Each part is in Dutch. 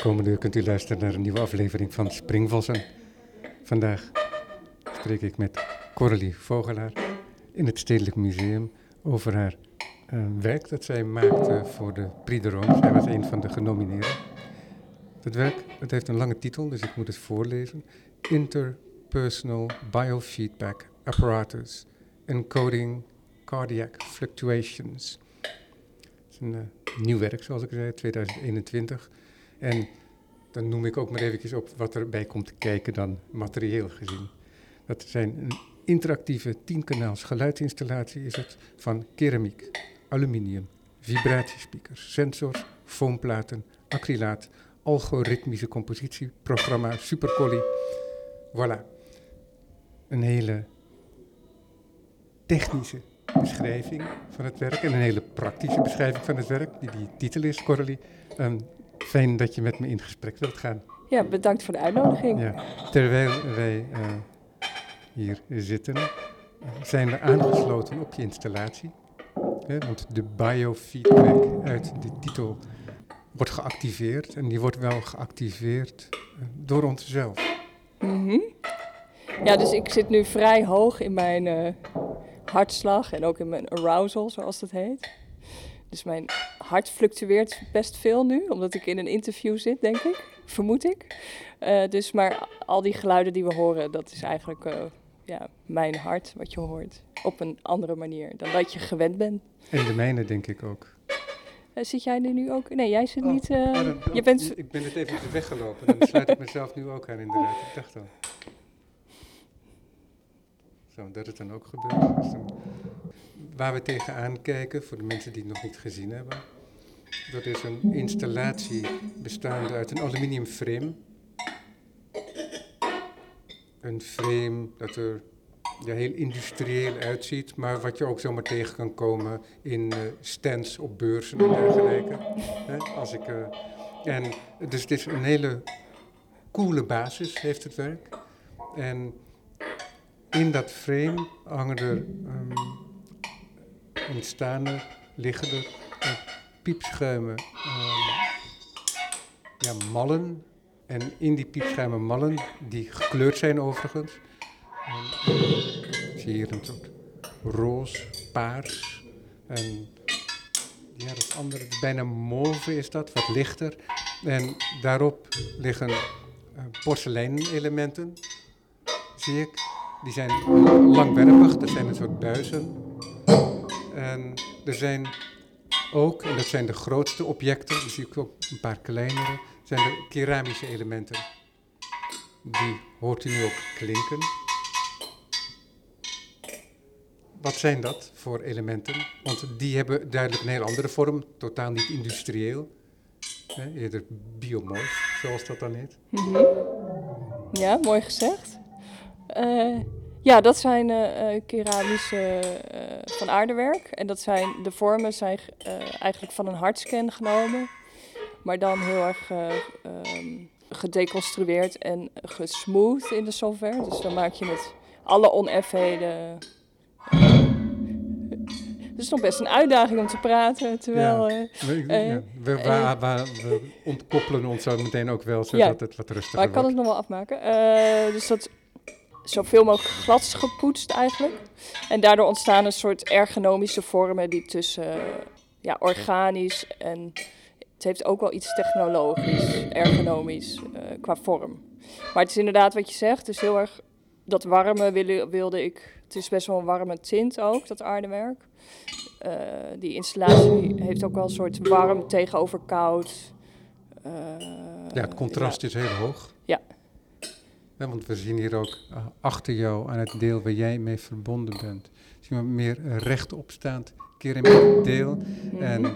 Komende uur kunt u luisteren naar een nieuwe aflevering van Springvossen. Vandaag spreek ik met Coralie Vogelaar in het Stedelijk Museum over haar uh, werk dat zij maakte voor de Prix de Rome. Zij was een van de genomineerden. Het werk het heeft een lange titel, dus ik moet het voorlezen. Interpersonal Biofeedback Apparatus Encoding Cardiac Fluctuations. Het is een uh, nieuw werk, zoals ik zei, 2021. En dan noem ik ook maar eventjes op wat erbij komt te kijken dan materieel gezien. Dat zijn een interactieve 10-kanaals geluidsinstallatie is het van keramiek, aluminium, vibratiespeakers, sensors, foamplaten, acrylaat, algoritmische compositieprogramma, supercollie. Voilà. Een hele technische beschrijving van het werk en een hele praktische beschrijving van het werk, die die titel is, Coralie. Um, fijn dat je met me in gesprek wilt gaan. Ja, bedankt voor de uitnodiging. Ja, terwijl wij uh, hier zitten, zijn we aangesloten op je installatie. Hè, want de biofeedback uit de titel wordt geactiveerd. En die wordt wel geactiveerd uh, door onszelf. Mm -hmm. Ja, dus ik zit nu vrij hoog in mijn uh, hartslag en ook in mijn arousal, zoals dat heet. Dus mijn hart fluctueert best veel nu, omdat ik in een interview zit, denk ik. Vermoed ik. Uh, dus, maar al die geluiden die we horen, dat is eigenlijk uh, ja, mijn hart, wat je hoort. Op een andere manier dan dat je gewend bent. En de mijne, denk ik ook. Uh, zit jij er nu ook? Nee, jij zit oh, niet. Oh, dan, je bent... Ik ben het even weggelopen. Dan sluit ik mezelf nu ook aan, inderdaad. Ik dacht al. Zo, dat het dan ook gebeurt. Dus dan waar we tegenaan kijken, voor de mensen die het nog niet gezien hebben. Dat is een installatie bestaande uit een aluminium frame. Een frame dat er ja, heel industrieel uitziet, maar wat je ook zomaar tegen kan komen in uh, stands op beurzen en dergelijke. Als ik, uh, en, dus het is een hele coole basis, heeft het werk. En in dat frame hangen er um, ontstaan er, liggen er uh, piepschuimen, uh, ja, mallen. En in die piepschuimen mallen, die gekleurd zijn overigens, en, zie je hier een soort roze, paars en ja, dat andere, bijna mauve is dat, wat lichter. En daarop liggen uh, porseleinelementen, zie ik. Die zijn langwerpig, dat zijn een soort buizen. En er zijn ook, en dat zijn de grootste objecten, dus ik ook een paar kleinere, zijn de keramische elementen. Die hoort u nu ook klinken. Wat zijn dat voor elementen? Want die hebben duidelijk een heel andere vorm, totaal niet industrieel. Hè, eerder biomorf, zoals dat dan heet. Mm. Ja, mooi gezegd. Uh, ja, dat zijn uh, keramische uh, van aardewerk. En dat zijn, de vormen zijn uh, eigenlijk van een hartscan genomen. Maar dan heel erg um, gedeconstrueerd en gesmooth in de software. Dus dan maak je met alle oneffenheden... Het is nog best een uitdaging om te praten, terwijl... Ja, we, ja, we, we, we, ontkoppelen ons zo meteen ook wel, zodat ja, het wat rustiger wordt. Maar ik kan het nog wel afmaken. dus dat zoveel mogelijk glad gepoetst eigenlijk. En daardoor ontstaan een soort ergonomische vormen die tussen ja, organisch en het heeft ook wel iets technologisch, ergonomisch uh, qua vorm. Maar het is inderdaad wat je zegt, het is heel erg dat warme wilde, wilde ik. Het is best wel een warme tint ook, dat aardewerk. Uh, die installatie heeft ook wel een soort warm tegenover koud. Uh, ja, het contrast ja. is heel hoog. Ja, want we zien hier ook uh, achter jou aan het deel waar jij mee verbonden bent. Zien we meer rechtopstaand keramiek deel. Mm-hmm. En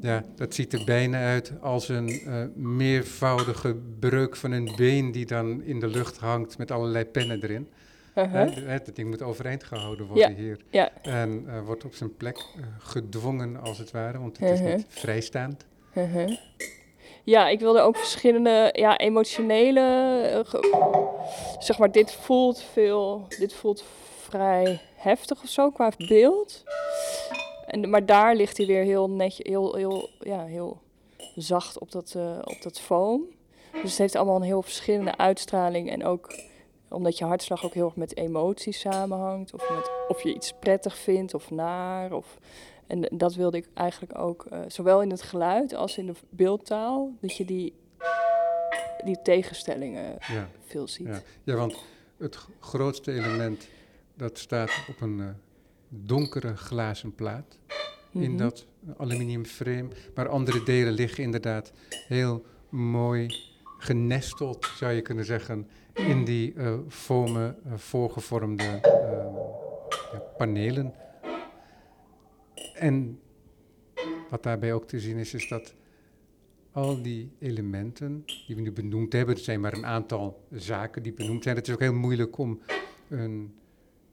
ja, dat ziet er bijna uit als een uh, meervoudige breuk van een been die dan in de lucht hangt met allerlei pennen erin. Uh-huh. Het ding moet overeind gehouden worden ja. hier. Ja. En uh, wordt op zijn plek uh, gedwongen als het ware, want het uh-huh. is niet vrijstaand. Uh-huh. Ja, ik wilde ook verschillende ja, emotionele. zeg maar, dit voelt veel. Dit voelt vrij heftig of zo qua beeld. En, maar daar ligt hij weer heel netjes, heel, heel, ja, heel zacht op dat, uh, op dat foam. Dus het heeft allemaal een heel verschillende uitstraling. En ook omdat je hartslag ook heel erg met emoties samenhangt. Of met of je iets prettig vindt of naar. Of, en dat wilde ik eigenlijk ook, uh, zowel in het geluid als in de beeldtaal, dat je die, die tegenstellingen ja. veel ziet. Ja. ja, want het grootste element dat staat op een uh, donkere glazen plaat in Mhm. dat aluminium frame. Maar andere delen liggen inderdaad heel mooi genesteld, zou je kunnen zeggen, in die uh, fomen uh, voorgevormde ja, panelen. En wat daarbij ook te zien is, is dat al die elementen die we nu benoemd hebben, er zijn maar een aantal zaken die benoemd zijn. Het is ook heel moeilijk om een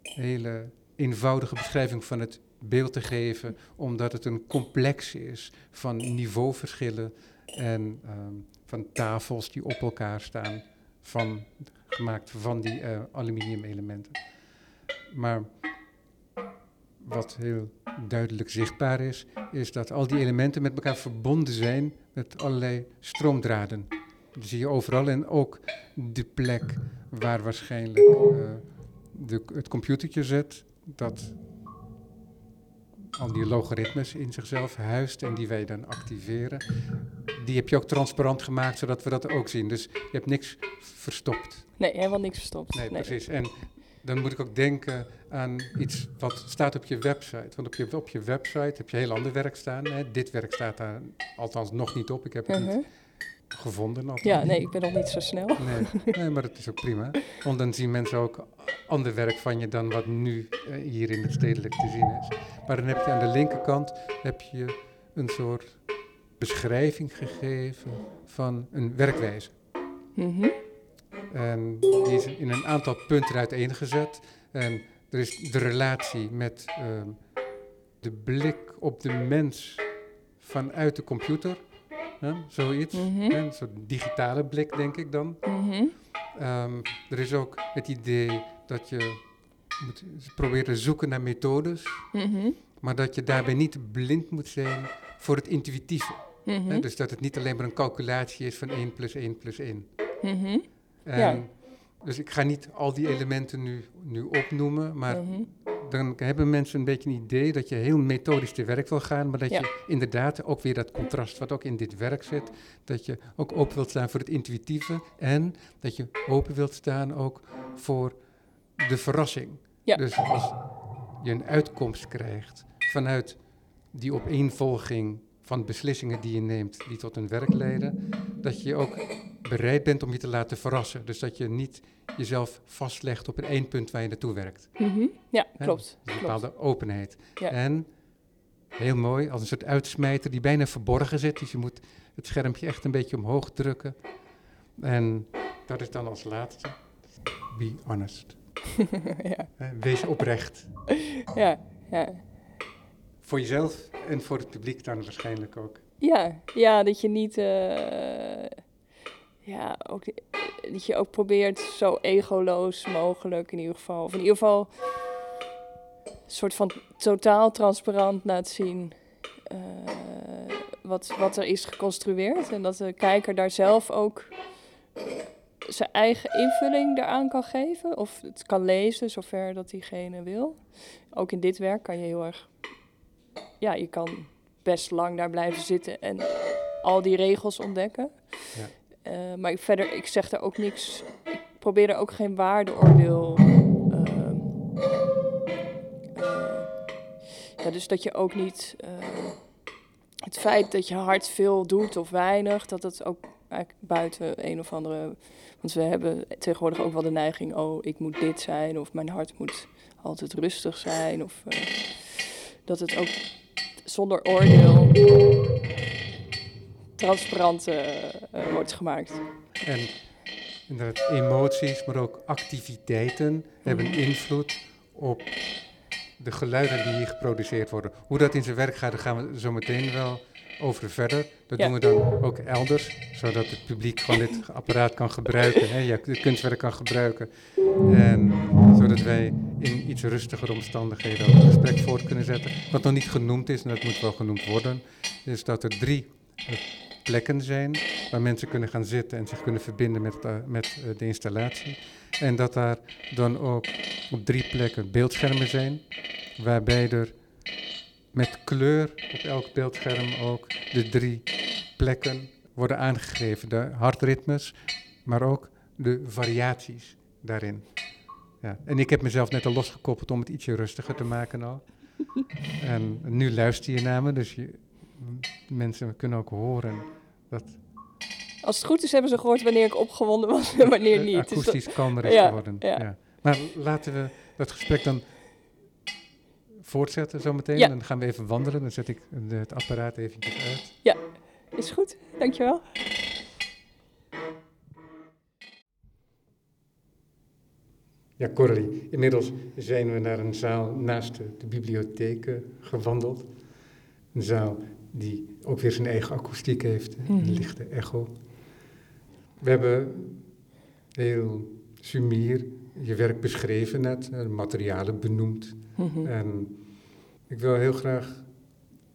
hele eenvoudige beschrijving van het beeld te geven, omdat het een complex is van niveauverschillen en um, van tafels die op elkaar staan, van, gemaakt van die uh, aluminium elementen. Maar wat heel duidelijk zichtbaar is, is dat al die elementen met elkaar verbonden zijn met allerlei stroomdraden. Dat zie je overal en ook de plek waar waarschijnlijk uh, de, het computertje zit, dat al die logaritmes in zichzelf huist en die wij dan activeren. Die heb je ook transparant gemaakt, zodat we dat ook zien. Dus je hebt niks verstopt. Nee, helemaal niks verstopt. Nee, nee. precies. En dan moet ik ook denken aan iets wat staat op je website. Want op je, op je website heb je heel ander werk staan. Hè. Dit werk staat daar althans nog niet op. Ik heb het uh -huh. niet gevonden. Althans. Ja, nee, ik ben nog niet zo snel. Nee, nee, maar het is ook prima. Want dan zien mensen ook ander werk van je dan wat nu uh, hier in het stedelijk te zien is. Maar dan heb je aan de linkerkant heb je een soort beschrijving gegeven van een werkwijze. Mm -hmm. En die is in een aantal punten uiteengezet. En er is de relatie met um, de blik op de mens vanuit de computer. Hè, zoiets. Mhm. Hè, een soort digitale blik, denk ik dan. Mm -hmm. um, er is ook het idee dat je moet proberen zoeken naar methodes. Mm -hmm. Maar dat je daarbij niet blind moet zijn voor het intuïtieve. Mhm. Hè, dus dat het niet alleen maar een calculatie is van 1 plus 1 plus 1. En Ja. Dus ik ga niet al die elementen nu, nu opnoemen, maar Mhm. dan hebben mensen een beetje een idee dat je heel methodisch te werk wil gaan, maar dat Ja. je inderdaad ook weer dat contrast wat ook in dit werk zit, dat je ook open wilt staan voor het intuïtieve en dat je open wilt staan ook voor de verrassing. Ja. Dus als je een uitkomst krijgt vanuit die opeenvolging van beslissingen die je neemt die tot een werk leiden, dat je ook bereid bent om je te laten verrassen. Dus dat je niet jezelf vastlegt op een één punt waar je naartoe werkt. Mhm. Ja, klopt. Dus een klopt. bepaalde openheid. Ja. En heel mooi, als een soort uitsmijter die bijna verborgen zit. Dus je moet het schermpje echt een beetje omhoog drukken. En dat is dan als laatste. Be honest. ja. Wees oprecht. Ja, ja. Voor jezelf en voor het publiek dan waarschijnlijk ook. Ja, ja, dat je niet. eh, ja, dat je ook probeert zo egoloos mogelijk in ieder geval. Of in ieder geval een soort van totaal transparant laat zien. eh, wat, wat er is geconstrueerd. En dat de kijker daar zelf ook zijn eigen invulling daaraan kan geven. Of het kan lezen, zover dat diegene wil. Ook in dit werk kan je heel erg. Ja, je kan best lang daar blijven zitten en al die regels ontdekken. Ja. Eh, maar ik, verder, ik zeg er ook niks. Ik probeer er ook geen waardeoordeel. eh, ja, dus dat je ook niet. eh, het feit dat je hart veel doet of weinig, dat het ook eigenlijk buiten een of andere. Want we hebben tegenwoordig ook wel de neiging: oh, ik moet dit zijn, of mijn hart moet altijd rustig zijn. Of dat het ook zonder oordeel transparant eh, wordt gemaakt. En inderdaad, emoties, maar ook activiteiten hebben Mhm. invloed op de geluiden die hier geproduceerd worden. Hoe dat in zijn werk gaat, daar gaan we zo meteen wel over verder. Dat Ja. doen we dan ook elders, zodat het publiek gewoon dit apparaat kan gebruiken, hè, ja, het kunstwerk kan gebruiken. En zodat wij in iets rustiger omstandigheden ook het gesprek voort kunnen zetten. Wat nog niet genoemd is, en dat moet wel genoemd worden, is dat er drie eh, plekken zijn waar mensen kunnen gaan zitten en zich kunnen verbinden met, uh, met uh, de installatie. En dat daar dan ook op drie plekken beeldschermen zijn, waarbij er met kleur op elk beeldscherm ook de drie plekken worden aangegeven. De hartritmes, maar ook de variaties daarin. Ja. En ik heb mezelf net al losgekoppeld om het ietsje rustiger te maken al. En nu luister je naar me, dus je, mensen kunnen ook horen dat... Als het goed is, hebben ze gehoord wanneer ik opgewonden was en wanneer niet. Akoestisch dus dat... kalmer is ja, geworden. Ja. ja. Maar laten we dat gesprek dan voortzetten zometeen. Ja. Dan gaan we even wandelen. Dan zet ik het apparaat eventjes uit. Ja, is goed. Dankjewel. Ja, Corrie, inmiddels zijn we naar een zaal naast de, bibliotheek gewandeld. Een zaal die ook weer zijn eigen akoestiek heeft, een mhm. lichte echo. We hebben heel sumier je werk beschreven net, de materialen benoemd. Mhm. En ik wil heel graag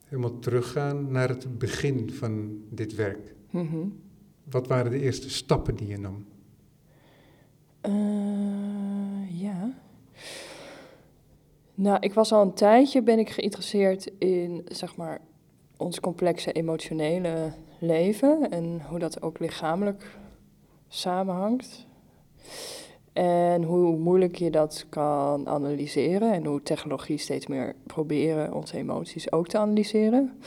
helemaal teruggaan naar het begin van dit werk. Mhm. Wat waren de eerste stappen die je nam? Uh, ja. Nou, ik was al een tijdje ben ik geïnteresseerd in, zeg maar, ons complexe emotionele leven en hoe dat ook lichamelijk samenhangt. En hoe moeilijk je dat kan analyseren en hoe technologie steeds meer proberen onze emoties ook te analyseren.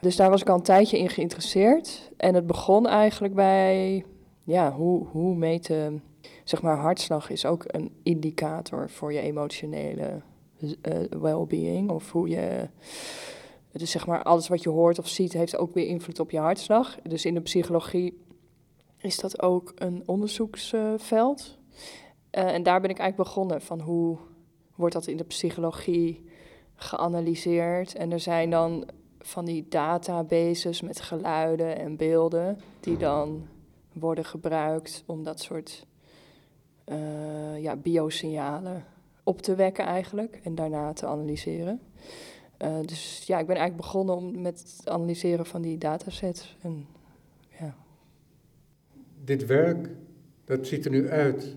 Dus daar was ik al een tijdje in geïnteresseerd. En het begon eigenlijk bij, ja, hoe, hoe meten, zeg maar, hartslag is ook een indicator voor je emotionele uh, well-being. Of hoe je, dus zeg maar, alles wat je hoort of ziet heeft ook weer invloed op je hartslag. Dus in de psychologie is dat ook een onderzoeksveld. Uh, en daar ben ik eigenlijk begonnen van hoe wordt dat in de psychologie geanalyseerd. En er zijn dan van die databases met geluiden en beelden die dan worden gebruikt om dat soort uh, ja, biosignalen op te wekken eigenlijk en daarna te analyseren. Uh, dus ja, ik ben eigenlijk begonnen om met het analyseren van die datasets. En, ja. Dit werk, dat ziet er nu uit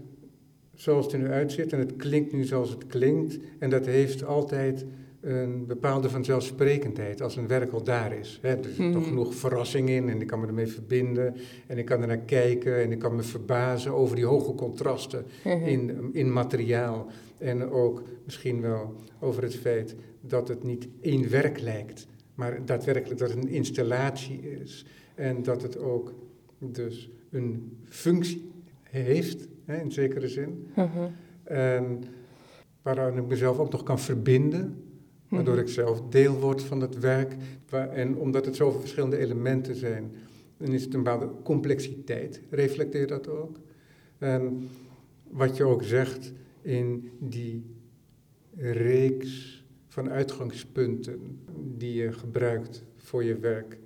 zoals het er nu uitziet en het klinkt nu zoals het klinkt. En dat heeft altijd een bepaalde vanzelfsprekendheid als een werk al daar is. Hè. Er zit toch mhm. genoeg verrassing in en ik kan me ermee verbinden en ik kan er naar kijken en ik kan me verbazen over die hoge contrasten mhm. in, in materiaal. En ook misschien wel over het feit dat het niet één werk lijkt, maar daadwerkelijk dat het een installatie is. En dat het ook dus een functie heeft hè, in zekere zin. Uh En waaraan ik mezelf ook nog kan verbinden, waardoor mhm. ik zelf deel word van het werk. en omdat het zoveel verschillende elementen zijn, dan is het een bepaalde complexiteit. Reflecteer dat ook. En wat je ook zegt in die reeks van uitgangspunten die je gebruikt voor je werk,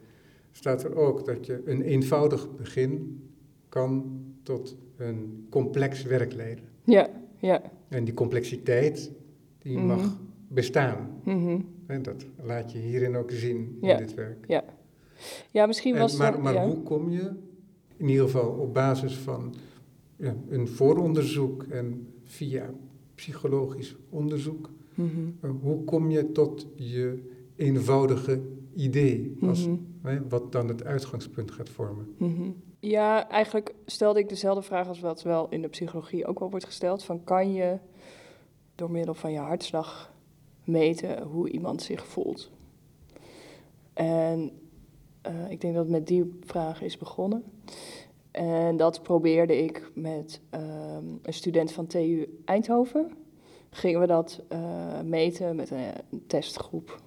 staat er ook dat je een eenvoudig begin kan tot een complex werk leiden. Ja, ja. En die complexiteit, die mhm. mag bestaan. Mm En dat laat je hierin ook zien, in dit werk. Ja, ja misschien was Maar, maar hoe kom je, in ieder geval op basis van ja, een vooronderzoek en via psychologisch onderzoek, mhm. eh, hoe kom je tot je eenvoudige idee, als, mhm. hè, wat dan het uitgangspunt gaat vormen? Ja, eigenlijk stelde ik dezelfde vraag als wat wel in de psychologie ook wel wordt gesteld. Van kan je door middel van je hartslag meten hoe iemand zich voelt? En uh, ik denk dat het met die vraag is begonnen. En dat probeerde ik met um, een student van TU Eindhoven. Gingen we dat uh, meten met een testgroep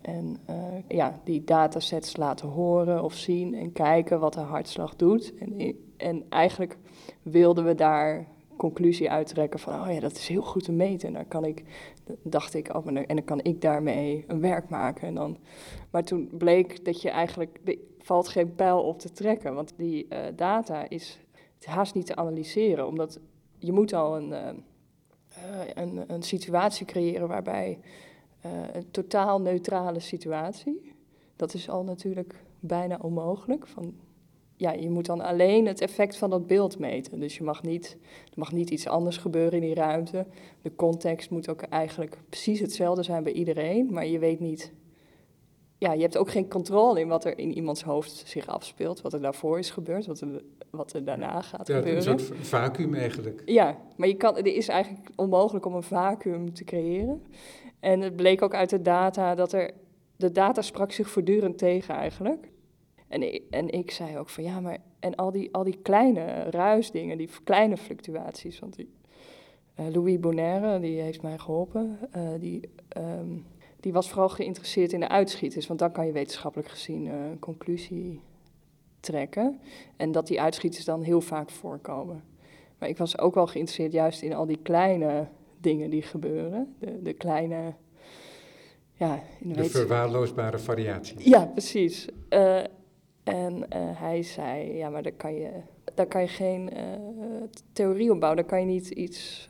en uh, ja, die datasets laten horen of zien en kijken wat de hartslag doet. En, en eigenlijk wilden we daar conclusie uittrekken van, oh ja, dat is heel goed te meten. En dan kan ik, dacht ik, oh, en dan kan ik daarmee een werk maken. En dan, maar toen bleek dat je eigenlijk, er valt geen pijl op te trekken. Want die uh, data is haast niet te analyseren, omdat je moet al een, uh, een, een situatie creëren waarbij uh, een totaal neutrale situatie. Dat is al natuurlijk bijna onmogelijk. Van, ja, je moet dan alleen het effect van dat beeld meten. Dus je mag niet, er mag niet iets anders gebeuren in die ruimte. De context moet ook eigenlijk precies hetzelfde zijn bij iedereen, maar je weet niet. Ja, je hebt ook geen controle in wat er in iemands hoofd zich afspeelt, wat er daarvoor is gebeurd, wat er, wat er daarna gaat Ja, gebeuren. een soort vacuüm eigenlijk. Ja, maar je kan, het is eigenlijk onmogelijk om een vacuüm te creëren. En het bleek ook uit de data dat er. De data sprak zich voortdurend tegen eigenlijk. En ik, en ik zei ook van ja, maar. En al die, al die kleine ruisdingen, die kleine fluctuaties. Want eh, Louis Bonaire, die heeft mij geholpen. eh, die, ehm, die was vooral geïnteresseerd in de uitschieters. Want dan kan je wetenschappelijk gezien eh, een conclusie trekken. En dat die uitschieters dan heel vaak voorkomen. Maar ik was ook wel geïnteresseerd juist in al die kleine dingen die gebeuren. De, de kleine, ja, in de, De verwaarloosbare variaties. Ja, precies. Eh, en eh, hij zei, ja, maar daar kan je, daar kan je geen eh, theorie op bouwen. Daar kan je niet iets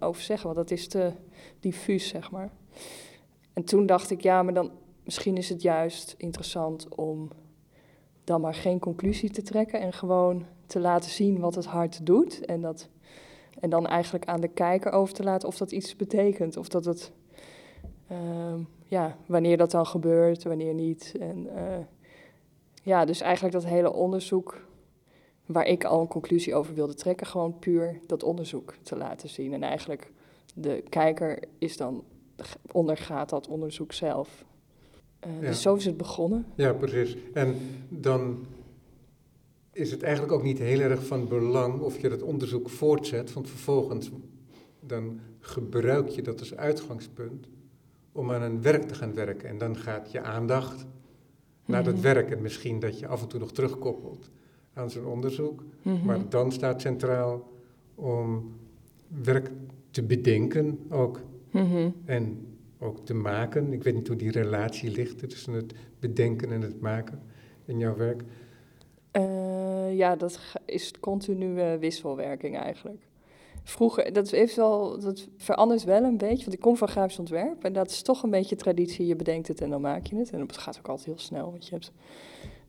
over zeggen, want dat is te diffuus, zeg maar. En toen dacht ik, ja, maar dan misschien is het juist interessant om dan maar geen conclusie te trekken en gewoon te laten zien wat het hart doet. En, dat, en dan eigenlijk aan de kijker over te laten of dat iets betekent. Of dat het, ehm, ja, wanneer dat dan gebeurt, wanneer niet. En eh, ja, dus eigenlijk dat hele onderzoek waar ik al een conclusie over wilde trekken, gewoon puur dat onderzoek te laten zien. En eigenlijk de kijker is dan, ondergaat dat onderzoek zelf. Eh, Ja. Dus zo is het begonnen. Ja, precies. En dan is het eigenlijk ook niet heel erg van belang of je dat onderzoek voortzet, want vervolgens dan gebruik je dat als uitgangspunt om aan een werk te gaan werken. En dan gaat je aandacht naar dat Mhm. werk en misschien dat je af en toe nog terugkoppelt aan zo'n onderzoek. Mhm. Maar dan staat centraal om werk te bedenken ook Mhm. en ook te maken. Ik weet niet hoe die relatie ligt tussen het bedenken en het maken in jouw werk. Eh, ja, dat is continue wisselwerking eigenlijk. Vroeger, dat heeft wel, dat verandert wel een beetje, want ik kom van grafisch ontwerp en dat is toch een beetje traditie. Je bedenkt het en dan maak je het. En het gaat ook altijd heel snel, want je hebt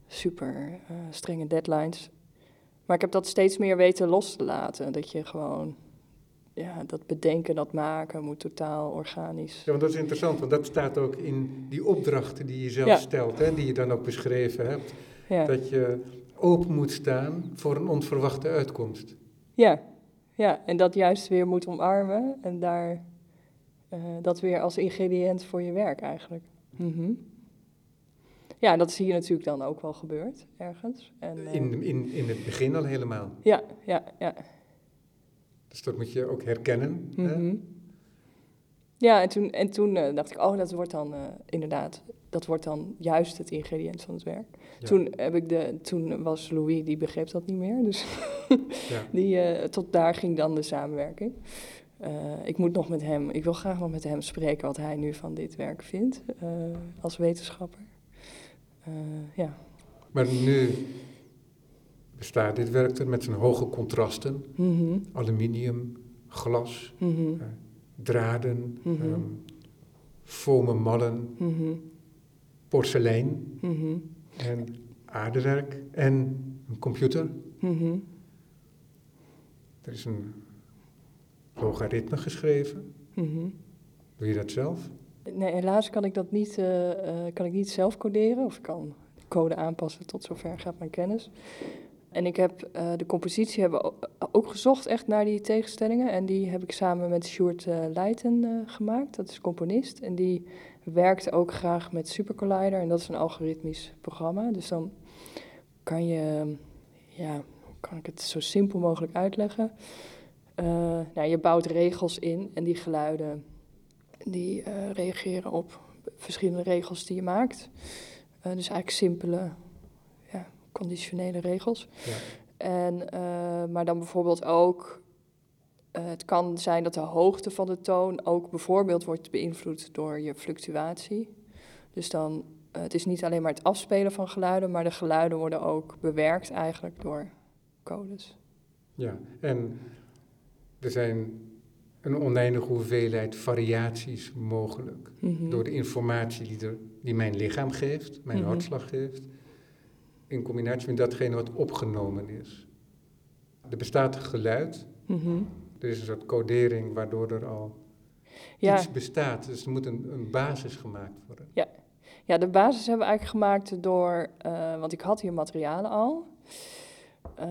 super eh, strenge deadlines. Maar ik heb dat steeds meer weten los te laten. Dat je gewoon, ja, dat bedenken, dat maken moet totaal organisch. Ja, want dat is interessant, want dat staat ook in die opdrachten die je zelf Ja. stelt, hè, die je dan ook beschreven hebt. Ja, Dat je open moet staan voor een onverwachte uitkomst. ja, ja. en dat juist weer moet omarmen en daar eh, dat weer als ingrediënt voor je werk eigenlijk. Mhm. Ja, dat is hier natuurlijk dan ook wel gebeurd, ergens. En, eh, In, in, in het begin al helemaal. Ja, ja, ja. Dus dat moet je ook herkennen. hè? Ja, en toen, en toen eh, dacht ik, oh, dat wordt dan eh, inderdaad, dat wordt dan juist het ingrediënt van het werk. Ja. Toen, heb ik de, toen was Louis, die begreep dat niet meer, dus Ja. die, eh, tot daar ging dan de samenwerking. Ik moet nog met hem, ik wil graag nog met hem spreken wat hij nu van dit werk vindt als wetenschapper. Ja. Maar nu bestaat dit werk er met zijn hoge contrasten. Mhm, Aluminium, glas, mhm, draden, ehm, fomen mallen, mhm, porselein mhm, en aardewerk en een computer. mhm. Er is een logaritme geschreven. mhm. Doe je dat zelf? Nee, helaas kan ik dat niet, eh, eh, kan ik niet zelf coderen. Of ik kan de code aanpassen tot zover gaat mijn kennis. En ik heb eh, de compositie hebben ook gezocht echt naar die tegenstellingen. En die heb ik samen met Sjoerd eh Leijten eh, gemaakt. Dat is componist. En die werkt ook graag met Supercollider. En dat is een algoritmisch programma. Dus dan kan je, ja, kan ik het zo simpel mogelijk uitleggen? Nou, je bouwt regels in en die geluiden die reageren op verschillende regels die je maakt. Dus eigenlijk simpele, conditionele regels. Ja. En, eh, maar dan bijvoorbeeld ook, eh, het kan zijn dat de hoogte van de toon ook bijvoorbeeld wordt beïnvloed door je fluctuatie. Dus dan, eh, het is niet alleen maar het afspelen van geluiden, maar de geluiden worden ook bewerkt eigenlijk door codes. Ja, en er zijn een oneindige hoeveelheid variaties mogelijk. Mhm. Door de informatie die, er, die mijn lichaam geeft, mijn Mhm. hartslag geeft. In combinatie met datgene wat opgenomen is. Er bestaat geluid, Mhm. er is een soort codering waardoor er al Ja, iets bestaat. Dus er moet een, een basis gemaakt worden. ja, de basis hebben we eigenlijk gemaakt door, eh, want ik had hier materialen al, eh,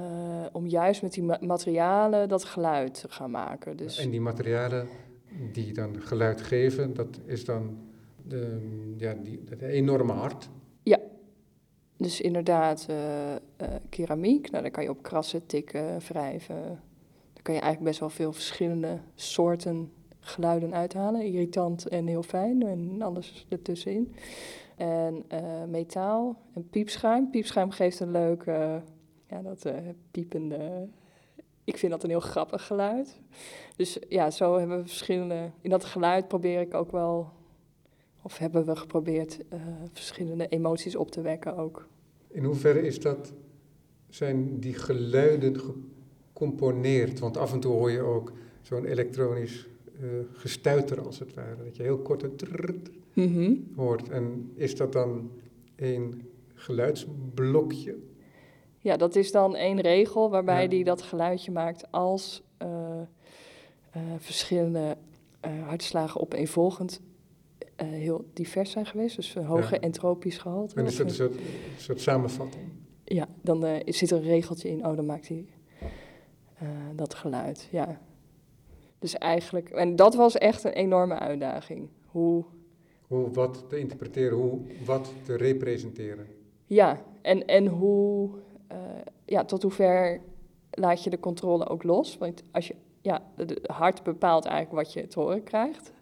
om juist met die ma- materialen dat geluid te gaan maken. Dus En die materialen die dan geluid geven, dat is dan de, ja, die, dat enorme hart. Dus inderdaad, eh, eh, keramiek, nou, daar kan je op krassen, tikken, wrijven. Daar kan je eigenlijk best wel veel verschillende soorten geluiden uithalen. Irritant en heel fijn en alles ertussenin. En eh, metaal en piepschuim. Piepschuim geeft een leuk, ja, dat piepende... Ik vind dat een heel grappig geluid. Dus ja, zo hebben we verschillende... In dat geluid probeer ik ook wel... Of hebben we geprobeerd verschillende emoties op te wekken ook. In hoeverre is dat, zijn die geluiden gecomponeerd? Want af en toe hoor je ook zo'n elektronisch eh, gestuiter als het ware. Dat je heel kort een trrrt Mhm. hoort. En is dat dan een geluidsblokje? Ja, dat is dan één regel waarbij Ja. die dat geluidje maakt als eh, eh, verschillende hartslagen opeenvolgend eh, heel divers zijn geweest. Dus een hoge Ja. entropisch gehalte. En is dat een soort, samenvatting? Ja, dan eh, zit er een regeltje in. Oh, dan maakt hij eh, dat geluid. Ja. Dus eigenlijk, en dat was echt een enorme uitdaging. Hoe, Hoe wat te interpreteren, hoe wat te representeren. ja, en, en hoe, ja, tot hoever laat je de controle ook los? Want als je, ja, het hart bepaalt eigenlijk wat je te horen krijgt.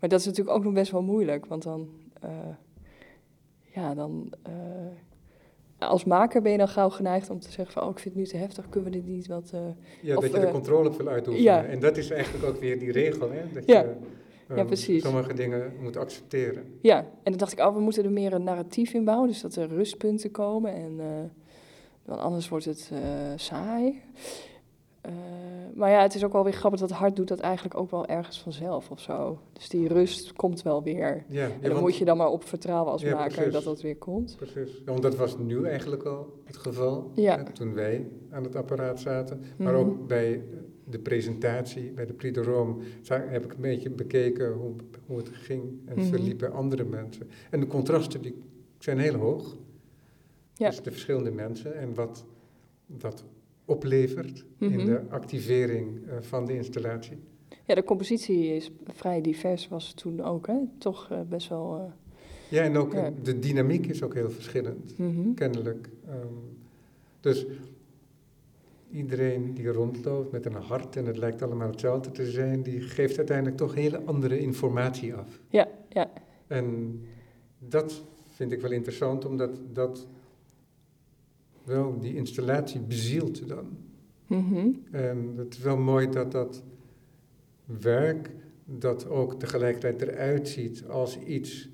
Maar dat is natuurlijk ook nog best wel moeilijk, want dan, eh, ja, dan, eh, als maker ben je dan gauw geneigd om te zeggen van, oh, ik vind het nu te heftig, kunnen we dit niet wat... eh, Ja, Of, dat je de controle wil uitoefenen. ja. En dat is eigenlijk ook weer die regel, hè? Dat Ja. je Ja, ehm, precies. sommige dingen moet accepteren. Ja, en dan dacht ik, oh, we moeten er meer een narratief in bouwen, dus dat er rustpunten komen en want anders wordt het saai. Eh, maar ja, het is ook wel weer grappig dat het hart doet dat eigenlijk ook wel ergens vanzelf of zo. Dus die rust komt wel weer. Ja, En ja, want- moet je dan maar op vertrouwen als Ja, maker precies. dat dat weer komt. Precies. Ja, want dat was nu eigenlijk al het geval, Ja. hè, toen wij aan het apparaat zaten. Maar Mhm. ook bij de presentatie, bij de Prix de Rome, heb ik een beetje bekeken hoe, hoe het ging en Mhm. verliep bij andere mensen. En de contrasten die zijn heel hoog. Ja. Dus de verschillende mensen en wat dat oplevert in Mhm. de activering eh, van de installatie. Ja, de compositie is vrij divers, was het toen ook, hè? Toch eh, best wel... eh, Ja, en ook Ja. de dynamiek is ook heel verschillend. mhm. kennelijk. Ehm, dus iedereen die rondloopt met een hart en het lijkt allemaal hetzelfde te zijn, die geeft uiteindelijk toch hele andere informatie af. Ja, ja. En dat vind ik wel interessant, omdat dat wel die installatie bezielt dan. Mhm. En het is wel mooi dat dat werk, dat ook tegelijkertijd eruit ziet als iets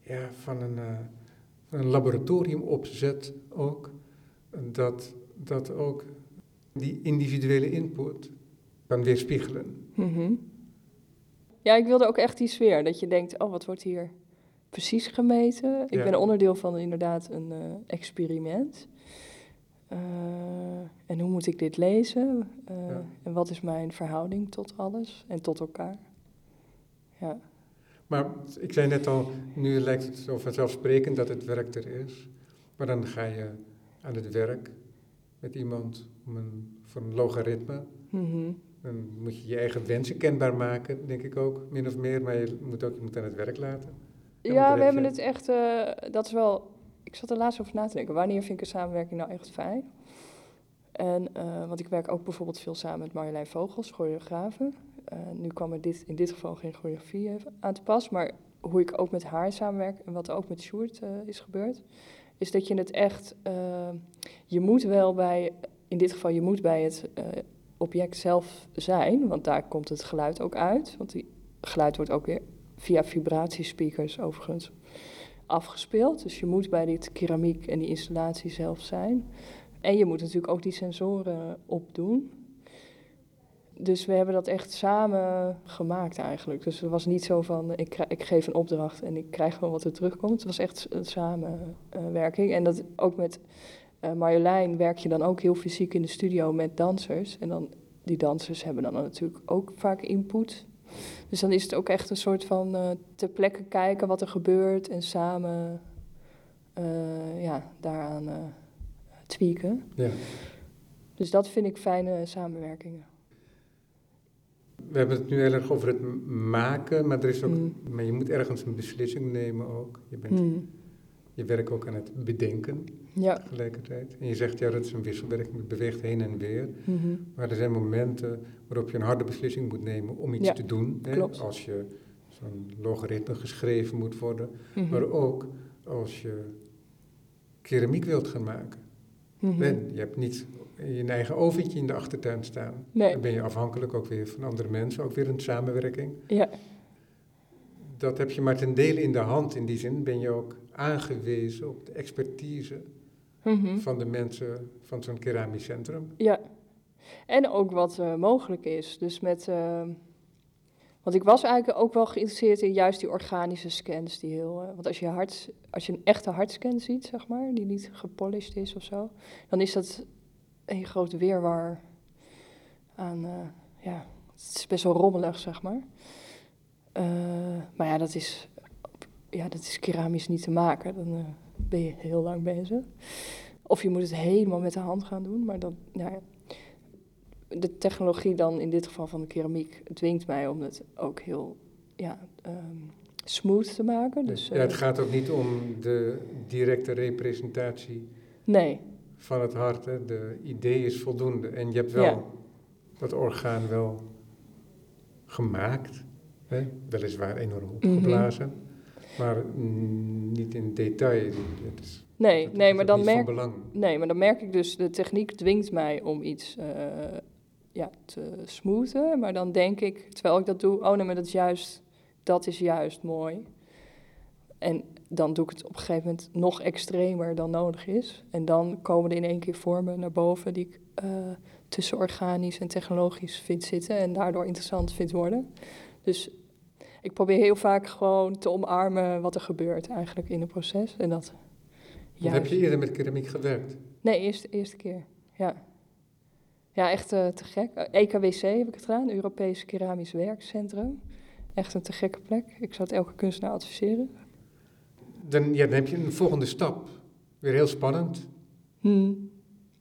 ja, van een, van een laboratorium opzet ook, dat, dat ook die individuele input kan weerspiegelen. Mhm. Ja, ik wilde ook echt die sfeer. Dat je denkt, oh, wat wordt hier precies gemeten? Ik Ja. ben onderdeel van inderdaad een eh, experiment. Eh, en hoe moet ik dit lezen? Eh, Ja. En wat is mijn verhouding tot alles en tot elkaar? Ja, Maar ik zei net al, nu lijkt het zo vanzelfsprekend dat het werk er is, maar dan ga je aan het werk met iemand om een, voor een logaritme. Mhm. Dan moet je je eigen wensen kenbaar maken, denk ik ook, min of meer. Maar je moet ook je moet aan het werk laten. Ja, we heb hebben je- het echt, eh, dat is wel, ik zat er laatst over na te denken, wanneer vind ik een samenwerking nou echt fijn? En, eh, want ik werk ook bijvoorbeeld veel samen met Marjolein Vogels, choreografe. Eh, nu kwam er dit, in dit geval geen choreografie even aan te pas, maar hoe ik ook met haar samenwerk en wat ook met Sjoerd eh, is gebeurd, is dat je het echt, eh, je moet wel bij, in dit geval, je moet bij het eh, object zelf zijn, want daar komt het geluid ook uit. Want die geluid wordt ook weer via vibratiespeakers overigens afgespeeld. Dus je moet bij dit keramiek en die installatie zelf zijn. En je moet natuurlijk ook die sensoren opdoen. dus we hebben dat echt samen gemaakt eigenlijk. Dus het was niet zo van ik, ik geef een opdracht en ik krijg gewoon wat er terugkomt. Het was echt een samenwerking. en dat ook met eh, Marjolein werk je dan ook heel fysiek in de studio met dansers. En dan die dansers hebben dan natuurlijk ook vaak input. Dus dan is het ook echt een soort van eh ter plekke kijken wat er gebeurt en samen eh, ja, daaraan eh, tweaken. Ja. Dus dat vind ik fijne samenwerkingen. We hebben het nu heel erg over het maken, maar, er is ook, Mm. maar je moet ergens een beslissing nemen ook. Je, bent, Hmm. je werkt ook aan het bedenken Ja. tegelijkertijd. En je zegt, ja, dat is een wisselwerking, het beweegt heen en weer. Mhm. Maar er zijn momenten waarop je een harde beslissing moet nemen om iets Ja, te doen. Hè? klopt. Als je zo'n logaritme geschreven moet worden, Mhm. maar ook als je keramiek wilt gaan maken. Mhm. En je hebt niet je eigen oventje in de achtertuin staan. Nee. Dan ben je afhankelijk ook weer van andere mensen, ook weer een samenwerking. Ja. Dat heb je maar ten dele in de hand. In die zin ben je ook aangewezen op de expertise Mhm. van de mensen van zo'n keramisch centrum. Ja. En ook wat eh, mogelijk is. Dus met. eh, want ik was eigenlijk ook wel geïnteresseerd in juist die organische scans. Die heel, eh, want als je, hart, als je een echte hartscan ziet, zeg maar, die niet gepolished is of zo, dan is dat een groot weerwar aan. ja, het is best wel rommelig, zeg maar. Maar ja, dat is, ja, dat is keramisch niet te maken. Dan ben je heel lang bezig. Of je moet het helemaal met de hand gaan doen, maar dan, nou ja. De technologie dan in dit geval van de keramiek dwingt mij om het ook heel ja, ehm, smooth te maken. Dus, ja, het eh, gaat ook niet om de directe representatie nee, van het hart. Hè. De idee is voldoende. En je hebt wel Ja. dat orgaan wel gemaakt. Hè. Weliswaar enorm Mhm. opgeblazen. Maar mm, niet in detail. Is, nee, dat nee, maar dan merk, nee, maar dan merk ik dus, de techniek dwingt mij om iets eh, ja, te smoothen. Maar dan denk ik, terwijl ik dat doe, oh nee, maar dat is juist, dat is juist mooi. En dan doe ik het op een gegeven moment nog extremer dan nodig is. En dan komen er in één keer vormen naar boven die ik eh, tussen organisch en technologisch vind zitten en daardoor interessant vind worden. Dus ik probeer heel vaak gewoon te omarmen wat er gebeurt eigenlijk in het proces. En dat Heb je eerder met keramiek gewerkt? Nee, eerste, eerste keer. Ja. Ja, echt eh, te gek. EKWC heb ik het gedaan, Europees Keramisch Werkcentrum. Echt een te gekke plek. Ik zou het elke kunstenaar adviseren. Dan, ja, dan heb je een volgende stap. Weer heel spannend Hmm.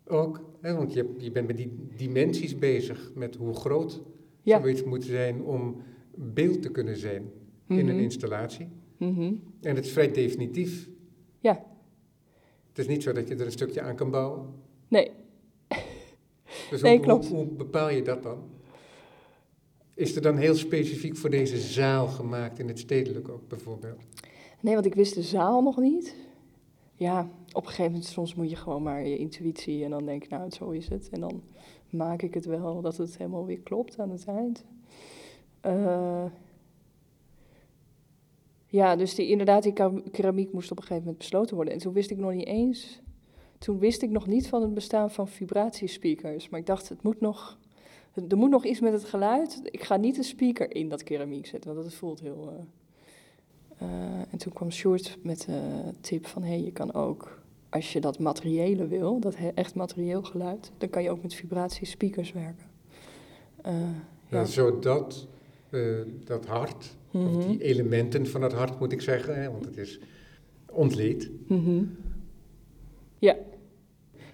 ook. Hè? Want je, je bent met die dimensies bezig. Met hoe groot Ja. zoiets moet zijn om beeld te kunnen zijn in een Mhm. installatie. Mhm. En het is vrij definitief. Ja. Het is niet zo dat je er een stukje aan kan bouwen. Nee, Dus Nee, hoe, klopt. Hoe, hoe bepaal je dat dan? Is er dan heel specifiek voor deze zaal gemaakt in het stedelijk ook bijvoorbeeld? nee, want ik wist de zaal nog niet. Ja, op een gegeven moment soms moet je gewoon maar je intuïtie en dan denk ik, nou, zo is het. En dan maak ik het wel dat het helemaal weer klopt aan het eind. Eh, ja, dus die, inderdaad, die kera- keramiek moest op een gegeven moment besloten worden. En toen wist ik nog niet eens, toen wist ik nog niet van het bestaan van vibratiespeakers. Maar ik dacht, het moet nog, er moet nog iets met het geluid. Ik ga niet een speaker in dat keramiek zetten, want dat voelt heel... eh, eh, en toen kwam Sjoerd met de tip van, hé, hey, je kan ook, als je dat materiële wil, dat echt materieel geluid, dan kan je ook met vibratiespeakers werken. Eh, Ja. ja. zodat eh, dat hart, of Mhm. die elementen van het hart moet ik zeggen, hè, want het is ontleed. Mhm. Ja.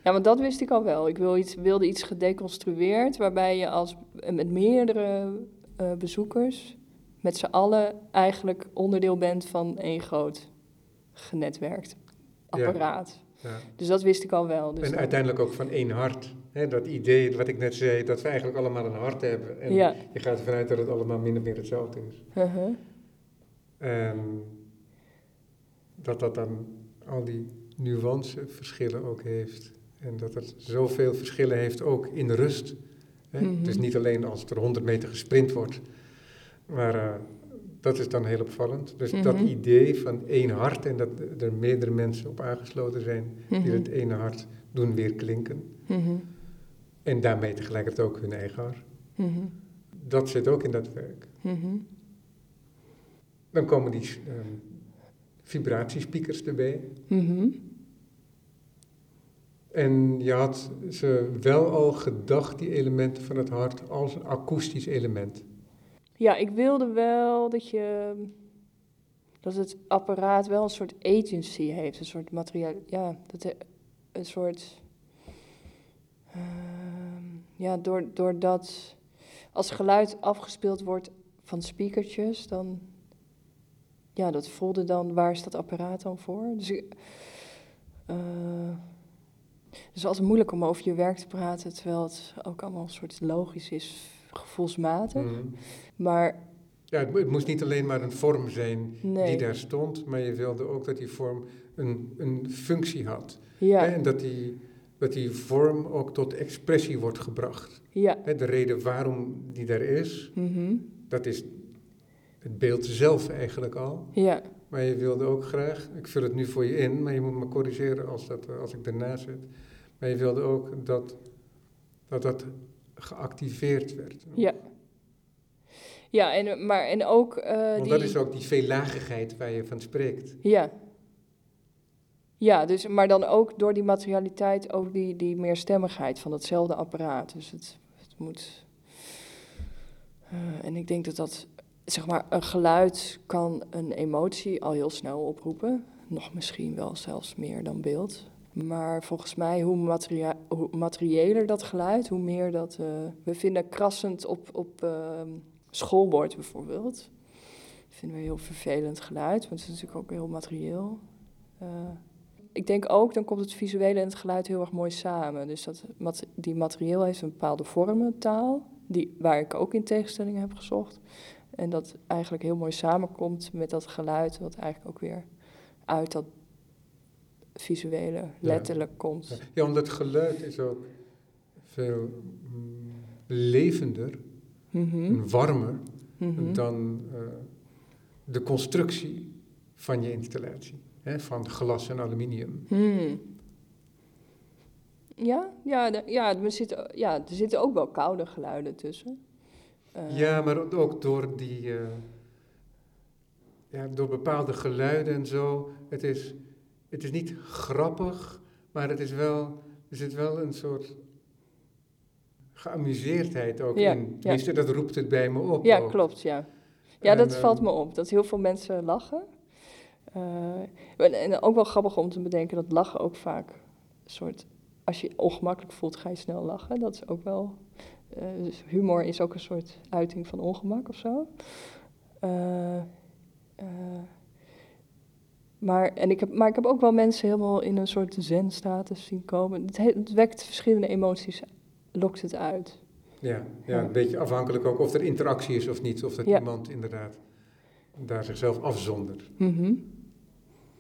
Ja, want dat wist ik al wel. Ik wil iets, wilde iets gedeconstrueerd, waarbij je als, met meerdere eh, bezoekers met z'n allen eigenlijk onderdeel bent van één groot genetwerkt apparaat. Ja. Dus dat wist ik al wel. Dus en uiteindelijk ook van één hart. Dat idee wat ik net zei, dat we eigenlijk allemaal een hart hebben. En Ja. je gaat ervan uit dat het allemaal min of meer hetzelfde is. Uh-huh. En dat dat dan al die nuanceverschillen ook heeft. En dat het zoveel verschillen heeft ook in rust. Hè? Het is niet alleen als er 100 meter gesprint wordt. Maar eh, dat is dan heel opvallend. Dus dat Mhm. idee van één hart en dat er meerdere mensen op aangesloten zijn die Mhm. het ene hart doen weer klinken. En daarmee tegelijkertijd ook hun eigen hart. Mhm. Dat zit ook in dat werk. Mhm. Dan komen die ehm, vibratiespiekers erbij. Mhm. En je had ze wel al gedacht, die elementen van het hart, als een akoestisch element. Ja, ik wilde wel dat je. dat het apparaat wel een soort agency heeft. Een soort materiaal. Ja, dat een soort. ehm, ja, door, doordat. als geluid afgespeeld wordt van speakertjes, dan. Ja, dat voelde dan. waar is dat apparaat dan voor? Dus ik. eh, het is altijd moeilijk om over je werk te praten, terwijl het ook allemaal een soort logisch is, gevoelsmatig. Mhm. Maar Ja, het, mo- het moest niet alleen maar een vorm zijn nee, die daar stond, maar je wilde ook dat die vorm een, een functie had. ja, Hè, En dat die, dat die vorm ook tot expressie wordt gebracht. ja, De reden waarom die daar is, mhm, dat is het beeld zelf eigenlijk al. ja, Maar je wilde ook graag, ik vul het nu voor je in, maar je moet me corrigeren als, dat, als ik ernaast zit. Maar je wilde ook dat dat, dat geactiveerd werd. ja. Ja, en, maar, en ook eh, Want die... dat is ook die veellagigheid waar je van spreekt. Ja. Ja, dus, maar dan ook door die materialiteit ook die, die meerstemmigheid van datzelfde apparaat. Dus het, het moet... eh, en ik denk dat dat, zeg maar, een geluid kan een emotie al heel snel oproepen. Nog misschien wel zelfs meer dan beeld. Maar volgens mij, hoe, hoe materiëler dat geluid, hoe meer dat... eh, we vinden krassend op, op ehm, schoolbord bijvoorbeeld. vinden we heel vervelend geluid, maar het is natuurlijk ook heel materieel. Eh, ik denk ook, dan komt het visuele en het geluid heel erg mooi samen. Dus dat die materieel heeft een bepaalde vormen, taal, die, waar ik ook in tegenstellingen heb gezocht. En dat eigenlijk heel mooi samenkomt met dat geluid, wat eigenlijk ook weer uit dat visuele letterlijk komt. Ja, omdat geluid is ook veel mm, levender Mhm, en warmer mhm. dan eh, de constructie van je installatie. Hè, van glas en aluminium. Hmm. Ja, ja, de- ja, er zitten, ja, er zitten ook wel koude geluiden tussen. Eh, Ja, maar ook door die... eh, ja, door bepaalde geluiden en zo. Het is, het is niet grappig, maar het is wel... Er zit wel een soort geamuseerdheid ook Ja, in. ja. Tenminste, dat roept het bij me op. Ja, ook. klopt, ja. Ja, En, dat ehm, valt me op, dat heel veel mensen lachen. Eh, en- ook wel grappig om te bedenken dat lachen ook vaak een soort... Als je ongemakkelijk voelt, ga je snel lachen. Dat is ook wel... eh, dus humor is ook een soort uiting van ongemak of zo. Eh, maar, en ik heb, maar ik heb ook wel mensen helemaal in een soort zen-status zien komen. Het, he- het wekt verschillende emoties, lokt het uit. Ja, ja, een beetje afhankelijk ook of er interactie is of niet. Of dat Ja. iemand inderdaad daar zichzelf afzondert. Mhm.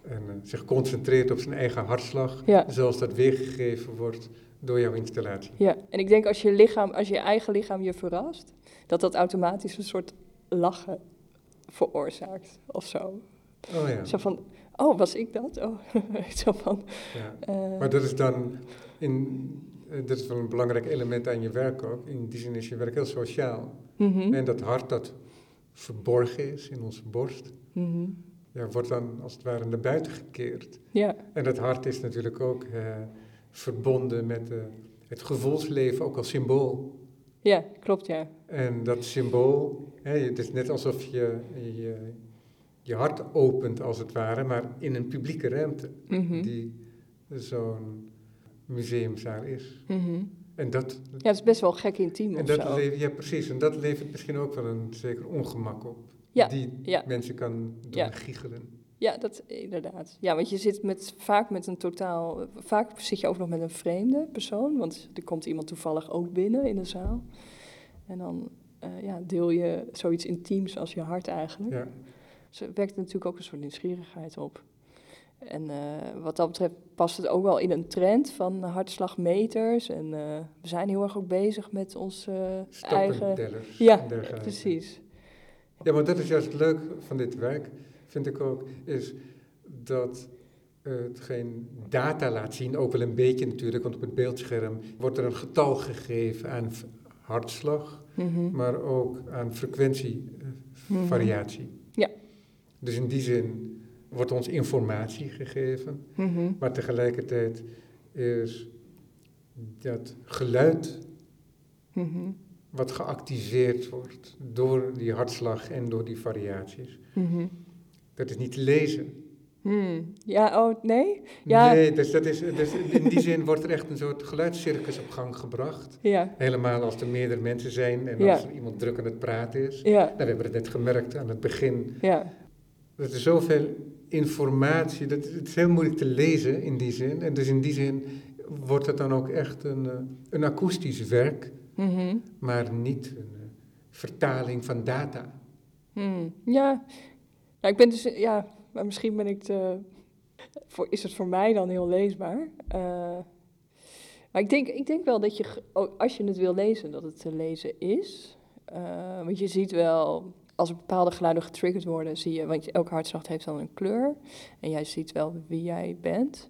En eh, zich concentreert op zijn eigen hartslag. Ja. Zoals dat weergegeven wordt door jouw installatie. Ja, en ik denk als je lichaam, als je eigen lichaam je verrast, dat dat automatisch een soort lachen veroorzaakt of zo. Oh ja. Zo van, oh, was ik dat? Oh, zo van. ja. eh, Maar dat is dan, in, eh, dat is wel een belangrijk element aan je werk ook. In die zin is je werk heel sociaal. mhm, En dat hart dat verborgen is in onze borst, mhm. Ja, wordt dan als het ware naar buiten gekeerd. Ja, En dat hart is natuurlijk ook eh, verbonden met eh, het gevoelsleven, ook als symbool. ja, klopt, ja. En dat symbool, hè, het is net alsof je, je je hart opent als het ware, maar in een publieke ruimte Mhm, die zo'n museumzaal is. mhm. En dat, Ja, het is best wel gek intiem en of dat zo. levert, ja precies, en dat levert misschien ook wel een zeker ongemak op. Ja, die ja. mensen kan doen Ja. giechelen. Ja, dat inderdaad. Ja, want je zit met, vaak met een totaal... Vaak zit je ook nog met een vreemde persoon, want er komt iemand toevallig ook binnen in de zaal. En dan eh, ja, deel je zoiets intiems als je hart eigenlijk. Ja. Dus het wekt natuurlijk ook een soort nieuwsgierigheid op. En eh, wat dat betreft past het ook wel in een trend van hartslagmeters. En eh, we zijn heel erg ook bezig met ons eh, eigen... Ja, precies. Ja, maar dat is juist leuk van dit werk, vind ik ook, is dat het geen data laat zien, ook wel een beetje natuurlijk, want op het beeldscherm wordt er een getal gegeven aan hartslag. Mhm. maar ook aan frequentievariatie. Ja. Dus in die zin wordt ons informatie gegeven, Mhm. maar tegelijkertijd is dat geluid Mhm. Wat geactiveerd wordt door die hartslag en door die variaties. Mhm. Dat is niet te lezen. Hmm. Ja, oh, nee? Ja. Nee, dus dat is, dus in die zin wordt er echt een soort geluidscircus op gang gebracht. Ja, Helemaal als er meerdere mensen zijn en Ja. als er iemand druk aan het praten is. ja, Nou, we hebben het net gemerkt aan het begin. ja. Dat er zoveel informatie, dat, het is heel moeilijk te lezen in die zin. En dus in die zin wordt het dan ook echt een, eh, een akoestisch werk, Mhm. maar niet een eh, vertaling van data. Hmm. Ja. ja, ik ben dus, ja, maar misschien ben ik te, voor, is het voor mij dan heel leesbaar. Eh, maar ik denk, ik denk wel dat je, ook als je het wil lezen, dat het te lezen is. Eh, want je ziet wel, als er bepaalde geluiden getriggerd worden, zie je, want elke hartslag heeft dan een kleur. En jij ziet wel wie jij bent.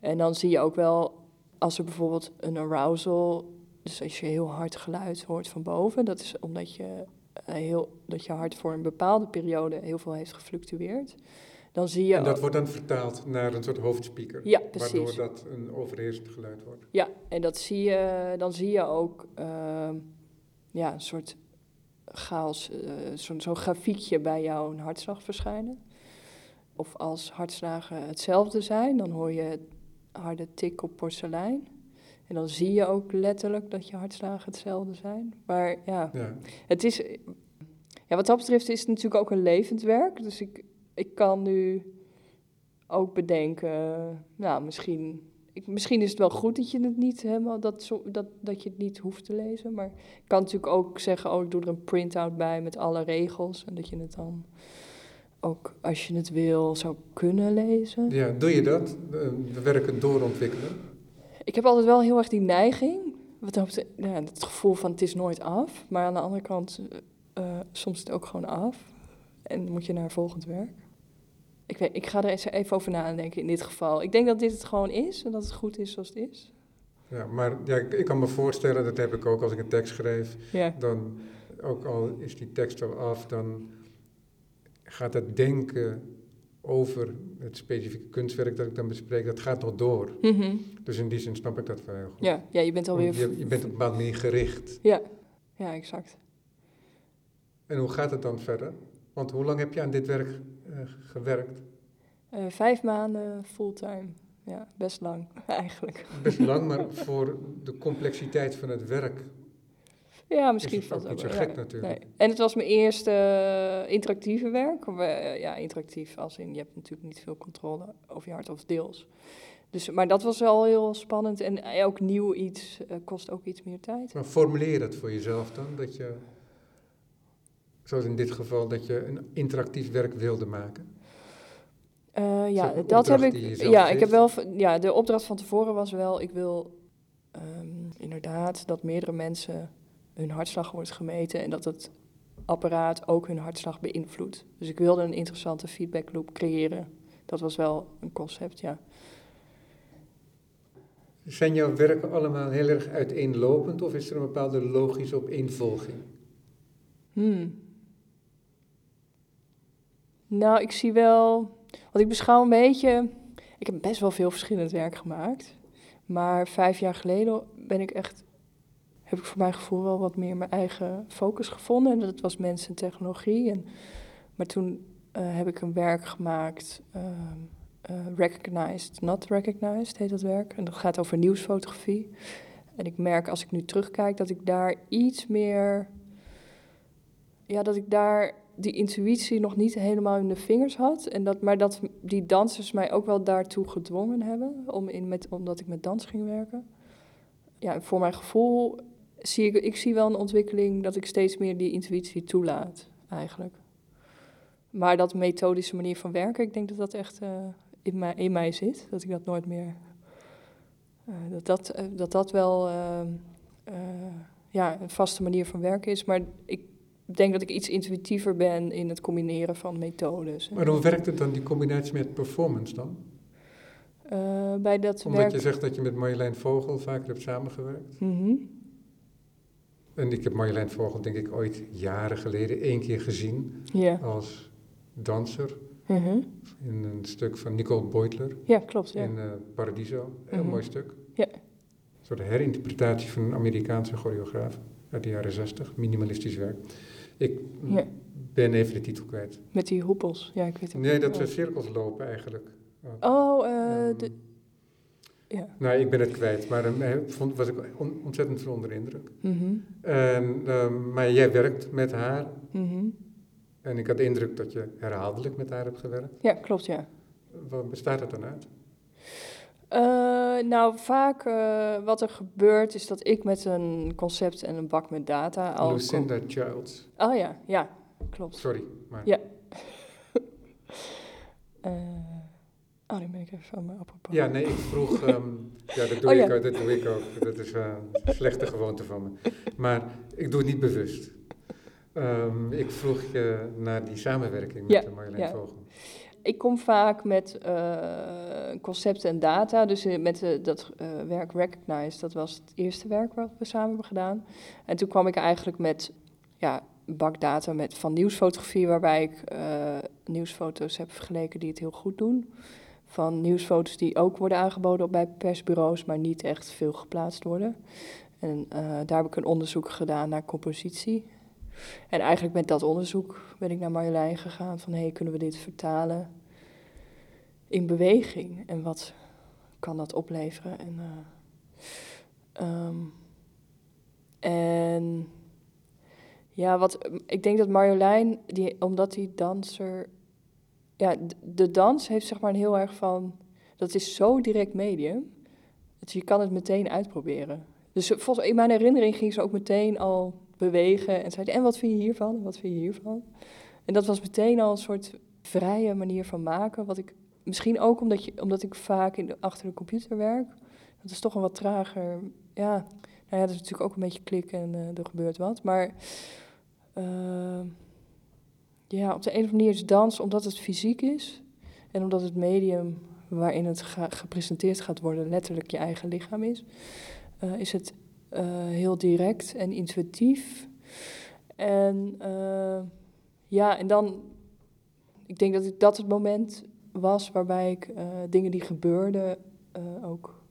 En dan zie je ook wel, als er bijvoorbeeld een arousal, dus als je heel hard geluid hoort van boven, dat is omdat je, eh, heel, dat je hart voor een bepaalde periode heel veel heeft gefluctueerd. Dan zie je En dat wordt dan vertaald naar een soort hoofdspeaker. Ja, precies. Waardoor dat een overheersend geluid wordt. Ja, en dat zie je, dan zie je ook ehm, ja, een soort chaos, zo'n zo'n grafiekje bij jouw hartslag verschijnen. Of als hartslagen hetzelfde zijn, dan hoor je harde tik op porselein. En dan zie je ook letterlijk dat je hartslagen hetzelfde zijn. Maar ja, Ja. het is, ja, wat dat betreft is het natuurlijk ook een levend werk. Dus ik, ik kan nu ook bedenken, nou, misschien, ik, misschien is het wel goed dat je het niet helemaal, dat, zo, dat, dat je het niet hoeft te lezen. Maar ik kan natuurlijk ook zeggen, oh, ik doe er een print-out bij met alle regels. En dat je het dan ook, als je het wil, zou kunnen lezen. ja, doe je dat? Eh, We werken doorontwikkelen. Ik heb altijd wel heel erg die neiging. Wat betreft, ja, het gevoel van het is nooit af. Maar aan de andere kant, eh, soms is het ook gewoon af. En moet je naar volgend werk. Ik, weet, ik ga er eens even over nadenken in dit geval. Ik denk dat dit het gewoon is en dat het goed is zoals het is. Ja, maar ja, ik, ik kan me voorstellen, dat heb ik ook als ik een tekst schrijf, Ja, dan, ook al is die tekst al af, dan gaat het denken over het specifieke kunstwerk dat ik dan bespreek, dat gaat nog door. Mhm. Dus in die zin snap ik dat wel heel goed. ja, ja je bent alweer... Je, je bent op een bepaalde manier gericht. Ja, ja, exact. En hoe gaat het dan verder? Want hoe lang heb je aan dit werk eh, gewerkt? Eh, vijf maanden fulltime. Ja, best lang eigenlijk. Best lang, maar voor de complexiteit van het werk Ja, misschien is het ook niet zo gek ja. natuurlijk. Nee. En het was mijn eerste eh, interactieve werk. Eh, ja, interactief als in, je hebt natuurlijk niet veel controle over je hart of deels. Dus, maar dat was wel heel spannend en elk nieuw iets eh, kost ook iets meer tijd. Maar formuleer dat voor jezelf dan? Dat je, zoals in dit geval, dat je een interactief werk wilde maken? Eh, ja, dat heb ik. Ja, ik heb wel. Ja, de opdracht van tevoren was wel. Ik wil ehm, inderdaad dat meerdere mensen hun hartslag wordt gemeten en dat het apparaat ook hun hartslag beïnvloedt. Dus ik wilde een interessante feedback loop creëren. Dat was wel een concept, ja. Zijn jouw werken allemaal heel erg uiteenlopend of is er een bepaalde logische opeenvolging? Hmm. Nou, ik zie wel. Want ik beschouw een beetje. Ik heb best wel veel verschillend werk gemaakt. Maar vijf jaar geleden ben ik echt. Heb ik voor mijn gevoel wel wat meer mijn eigen focus gevonden. En dat was mensen en technologie. En, maar toen eh, heb ik een werk gemaakt. ehm, eh, recognized, not recognized heet dat werk. En dat gaat over nieuwsfotografie. En ik merk als ik nu terugkijk dat ik daar iets meer ja, dat ik daar die intuïtie nog niet helemaal in de vingers had. En dat, maar dat die dansers mij ook wel daartoe gedwongen hebben, om in met, omdat ik met dans ging werken. Ja, voor mijn gevoel zie ik, ik zie wel een ontwikkeling dat ik steeds meer die intuïtie toelaat, eigenlijk. Maar dat methodische manier van werken, ik denk dat dat echt eh, in, mij, in mij zit. Dat ik dat nooit meer... eh, dat, dat, eh, dat dat wel eh, eh, ja, een vaste manier van werken is. Maar ik denk dat ik iets intuïtiever ben in het combineren van methodes. Maar hoe werkt het dan, die combinatie met performance dan? Bij dat Omdat werk... je zegt dat je met Marjolein Vogel vaker hebt samengewerkt. Mhm. En ik heb Marjolein Vogel denk ik ooit jaren geleden één keer gezien Ja. als danser Mhm. in een stuk van Nicole Beutler Ja, klopt. Ja. in eh, Paradiso. Heel Mhm. mooi stuk. Ja. Een soort herinterpretatie van een Amerikaanse choreograaf uit de jaren zestig, minimalistisch werk. Ik Ja. ben even de titel kwijt. Met die hoepels. Ja, ik weet het Nee, dat niet. we cirkels lopen eigenlijk. Oh, eh, Ehm, de, ja. Nou, ik ben het kwijt, maar daar vond was ik on- ontzettend onder de indruk. Mhm. En, ehm, maar jij werkt met haar Mhm. en ik had de indruk dat je herhaaldelijk met haar hebt gewerkt. Ja, klopt, ja. Wat bestaat het dan uit? Eh, nou, vaak eh, wat er gebeurt is dat ik met een concept en een bak met data al... kom- Lucinda Childs. Oh ja, ja, klopt. Sorry, maar Ja. Oh, nu ben ik even van mijn apropos. Ja, nee, ik vroeg. ehm, ja, dat doe, Oh, ik, ook, dat doe ik ook. Dat is eh, een slechte gewoonte van me. Maar ik doe het niet bewust. Ehm, ik vroeg je naar die samenwerking met Ja, de Marjolein ja. Vogel. Ik kom vaak met eh, concepten en data. Dus eh, met dat werk Recognize, dat was het eerste werk wat we samen hebben gedaan. En toen kwam ik eigenlijk met ja, een bak data met, van nieuwsfotografie, waarbij ik nieuwsfoto's heb vergeleken die het heel goed doen. Van nieuwsfoto's die ook worden aangeboden bij persbureaus, maar niet echt veel geplaatst worden. En eh, daar heb ik een onderzoek gedaan naar compositie. En eigenlijk met dat onderzoek ben ik naar Marjolein gegaan van... hey, kunnen we dit vertalen in beweging? En wat kan dat opleveren? En, eh, ehm, en ja, wat, ik denk dat Marjolein, die, omdat die danser... Ja, de dans heeft zeg maar een heel erg van... Dat is zo direct medium, dat je kan het meteen uitproberen. Dus ze- volgens, in mijn herinnering ging ze ook meteen al bewegen en zei: En wat vind je hiervan? En wat vind je hiervan? En dat was meteen al een soort vrije manier van maken. Wat ik misschien ook omdat, je, omdat ik vaak in de, achter de computer werk. Dat is toch een wat trager. Ja, nou ja, dat is natuurlijk ook een beetje klikken en eh, er gebeurt wat. Maar eh, ja, op de een of andere manier is dans, omdat het fysiek is en omdat het medium waarin het gepresenteerd gaat worden letterlijk je eigen lichaam is, eh, is het eh, heel direct en intuïtief. En eh, ja, en dan, ik denk dat ik, dat het moment was waarbij ik dingen die gebeurden ook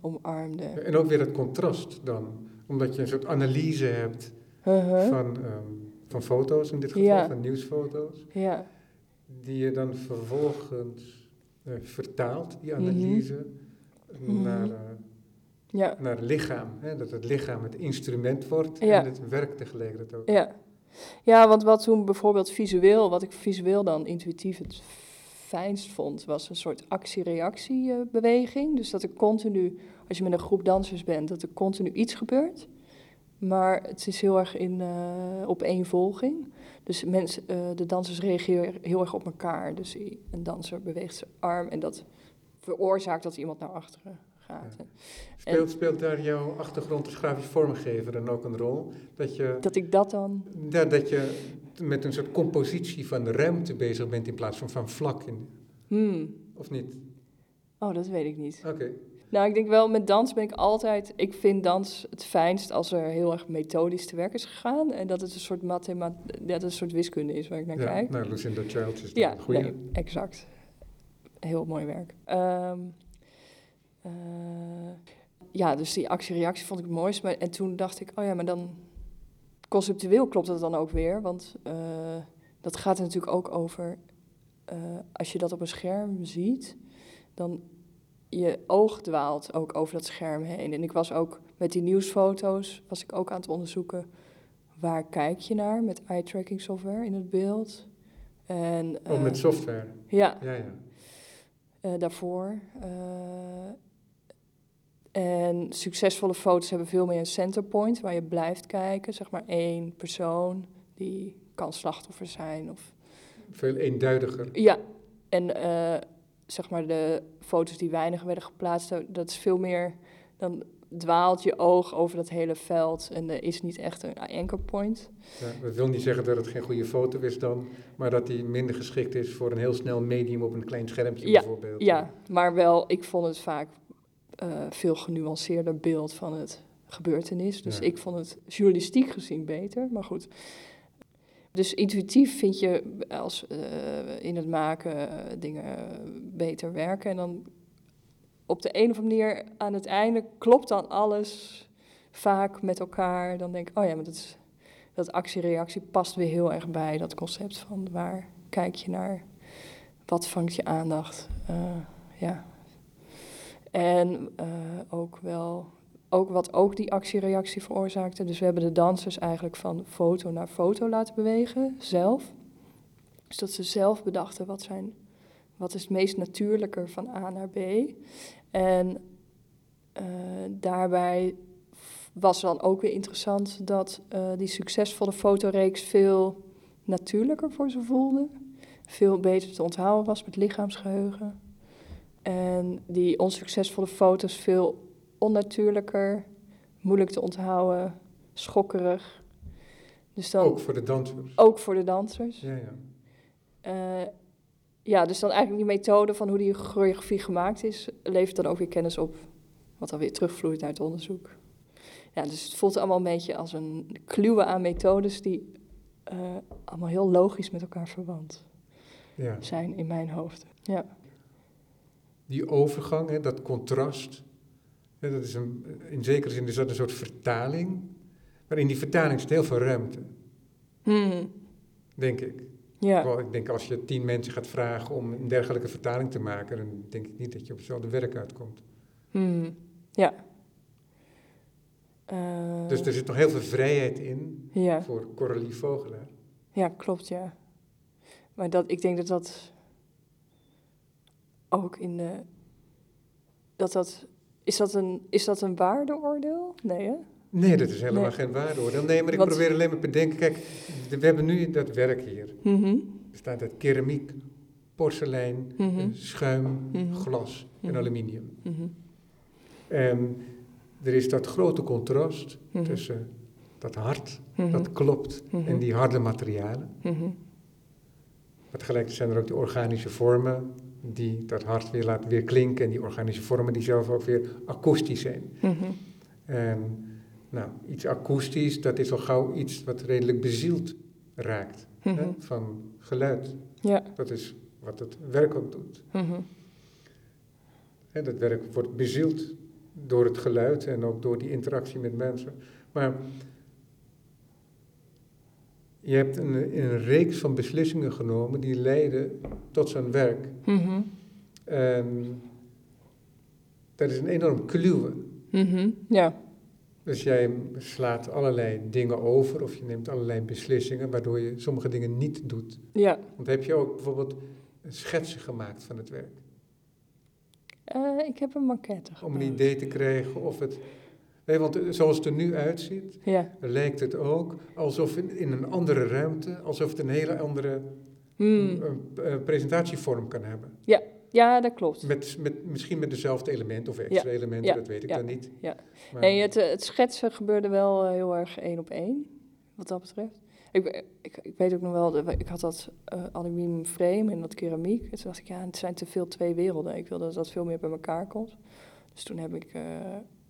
omarmde. En ook weer het contrast dan. Omdat je een soort analyse hebt Uh-huh. van, ehm, van foto's, in dit geval, Ja. van nieuwsfoto's. Ja, Die je dan vervolgens eh, vertaalt, die Mhm. analyse, Mhm. naar, eh, ja, naar het lichaam. Hè? Dat het lichaam het instrument wordt en het werk tegelijkertijd ook. ja. Ja, want wat toen bijvoorbeeld visueel, wat ik visueel dan intuïtief het fijnst vond, was een soort actie-reactie-beweging. Dus dat er continu, als je met een groep dansers bent, dat er continu iets gebeurt. Maar het is heel erg in eh opeenvolging. Dus mensen, eh, de dansers reageren heel erg op elkaar. Dus een danser beweegt zijn arm en dat veroorzaakt dat iemand naar achteren gaat. Ja. Speelt, speelt daar jouw achtergrond als grafisch vormgever dan ook een rol? Dat je, Dat ik dat dan... ja, dat je met een soort compositie van de ruimte bezig bent in plaats van van vlak, in, Hmm, of niet? oh, dat weet ik niet. Oké. Nou, ik denk wel, met dans ben ik altijd... Ik vind dans het fijnst als er heel erg methodisch te werk is gegaan. En dat het een soort mathema dat het een soort wiskunde is waar ik naar Ja, kijk. nou, Lucinda Childs is Ja, goede. nee, exact. Heel mooi werk. Ehm, eh, ja, dus die actie-reactie vond ik het mooist. Maar, en toen dacht ik, oh ja, maar dan... Conceptueel klopt het dan ook weer. Want eh, dat gaat er natuurlijk ook over... eh, als je dat op een scherm ziet, dan... Je oog dwaalt ook over dat scherm heen. En ik was ook met die nieuwsfoto's... was ik ook aan het onderzoeken... waar kijk je naar met eye-tracking software in het beeld... En, Oh, met software. ja, Ja, ja. eh, daarvoor. eh, en succesvolle foto's hebben veel meer een centerpoint waar je blijft kijken. Zeg maar één persoon die kan slachtoffer zijn. Of, Veel eenduidiger. ja, en eh, zeg maar de foto's die weinig werden geplaatst, dat is veel meer. Dan dwaalt je oog over dat hele veld en er is niet echt een anchor point. Ja, dat wil niet zeggen dat het geen goede foto is dan, maar dat die minder geschikt is voor een heel snel medium op een klein schermpje Ja, bijvoorbeeld. Ja, maar wel, ik vond het vaak eh, veel genuanceerder beeld van het gebeurtenis. Dus Ja. ik vond het journalistiek gezien beter, maar goed. Dus intuïtief vind je als eh, in het maken eh, dingen beter werken. En dan op de een of andere manier aan het einde klopt dan alles vaak met elkaar. Dan denk ik, oh ja, maar dat, is, dat actie-reactie past weer heel erg bij dat concept van waar kijk je naar, wat vangt je aandacht. Eh, ja. En ook wel, ook wat ook die actie-reactie veroorzaakte. Dus we hebben de dansers eigenlijk van foto naar foto laten bewegen, zelf. Dus dat ze zelf bedachten wat, zijn, wat is het meest natuurlijker van A naar B. En eh, daarbij was dan ook weer interessant dat eh, die succesvolle fotoreeks veel natuurlijker voor ze voelde. Veel beter te onthouden was met lichaamsgeheugen. En die onsuccesvolle foto's veel onnatuurlijker, moeilijk te onthouden, schokkerig. Dus dan Ook voor de dansers. ook voor de dansers. Ja, ja. Eh, ja, dus dan eigenlijk die methode van hoe die choreografie gemaakt is, levert dan ook weer kennis op, wat dan weer terugvloeit uit onderzoek. Ja, dus het voelt allemaal een beetje als een kluwe aan methodes die eh, allemaal heel logisch met elkaar verwant ja. zijn in mijn hoofd. Ja, Die overgang, hè, dat contrast, hè, dat is een, in zekere zin is dat een soort vertaling. Maar in die vertaling zit heel veel ruimte, Hmm, denk ik. ja. Ik denk als je tien mensen gaat vragen om een dergelijke vertaling te maken, dan denk ik niet dat je op hetzelfde werk uitkomt. Hmm, ja. Eh, Dus er zit nog heel veel vrijheid in ja. voor Coralie Vogelaar. Ja, klopt, ja. Maar dat, ik denk dat dat ook in de... Dat dat... Is dat een, is dat een waardeoordeel? Nee, hè? Nee, dat is helemaal Nee. geen waardeoordeel. Nee, maar ik Want- probeer alleen maar te bedenken. Kijk, we hebben nu dat werk hier. Mhm, bestaat uit keramiek, porselein, Mhm. eh, schuim, Mhm. glas en aluminium. En er is dat grote contrast tussen dat hart, dat klopt, en die harde materialen. Maar tegelijkertijd zijn er ook die organische vormen die dat hart weer laten weer klinken. En die organische vormen die zelf ook weer akoestisch zijn. mhm. En nou, iets akoestisch, dat is al gauw iets wat redelijk bezield raakt. Hè, Mhm. van geluid. Ja. Dat is wat het werk ook doet. mhm, Hè, dat werk wordt bezield door het geluid en ook door die interactie met mensen. Maar je hebt een, een reeks van beslissingen genomen die leiden tot zo'n werk. mhm, En dat is een enorm kluwe. mhm. Ja. Dus jij slaat allerlei dingen over of je neemt allerlei beslissingen waardoor je sommige dingen niet doet. Ja. Want heb je ook bijvoorbeeld schetsen gemaakt van het werk? Eh, ik heb een maquette Om een gemaakt. idee te krijgen of het... Nee, want zoals het er nu uitziet, Ja. lijkt het ook alsof in, in een andere ruimte, alsof het een hele andere Hmm. eh, eh, presentatievorm kan hebben. Ja, dat klopt. Met, met, misschien met dezelfde elementen of extra elementen, ja, dat weet ik ja, dan niet. ja. Maar, Nee, het, eh, het schetsen gebeurde wel eh, heel erg één op één, wat dat betreft. Ik, ik, ik weet ook nog wel, ik had dat eh aluminium frame en dat keramiek. En toen dacht ik, ja, het zijn te veel twee werelden. Ik wilde dat dat veel meer bij elkaar komt. Dus toen heb ik eh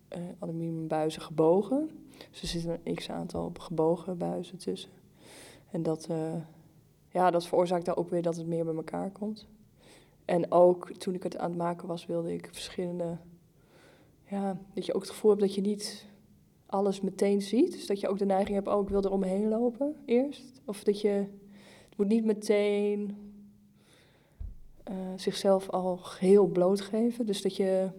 eh, aluminium buizen gebogen. Dus er zitten een x-aantal gebogen buizen tussen. En dat, eh, ja, dat veroorzaakt dan ook weer dat het meer bij elkaar komt. En ook toen ik het aan het maken was, wilde ik verschillende ja, dat je ook het gevoel hebt dat je niet alles meteen ziet. Dus dat je ook de neiging hebt, oh, ik wil er omheen lopen eerst. Of dat je, het moet niet meteen eh, zichzelf al geheel blootgeven. Dus dat je,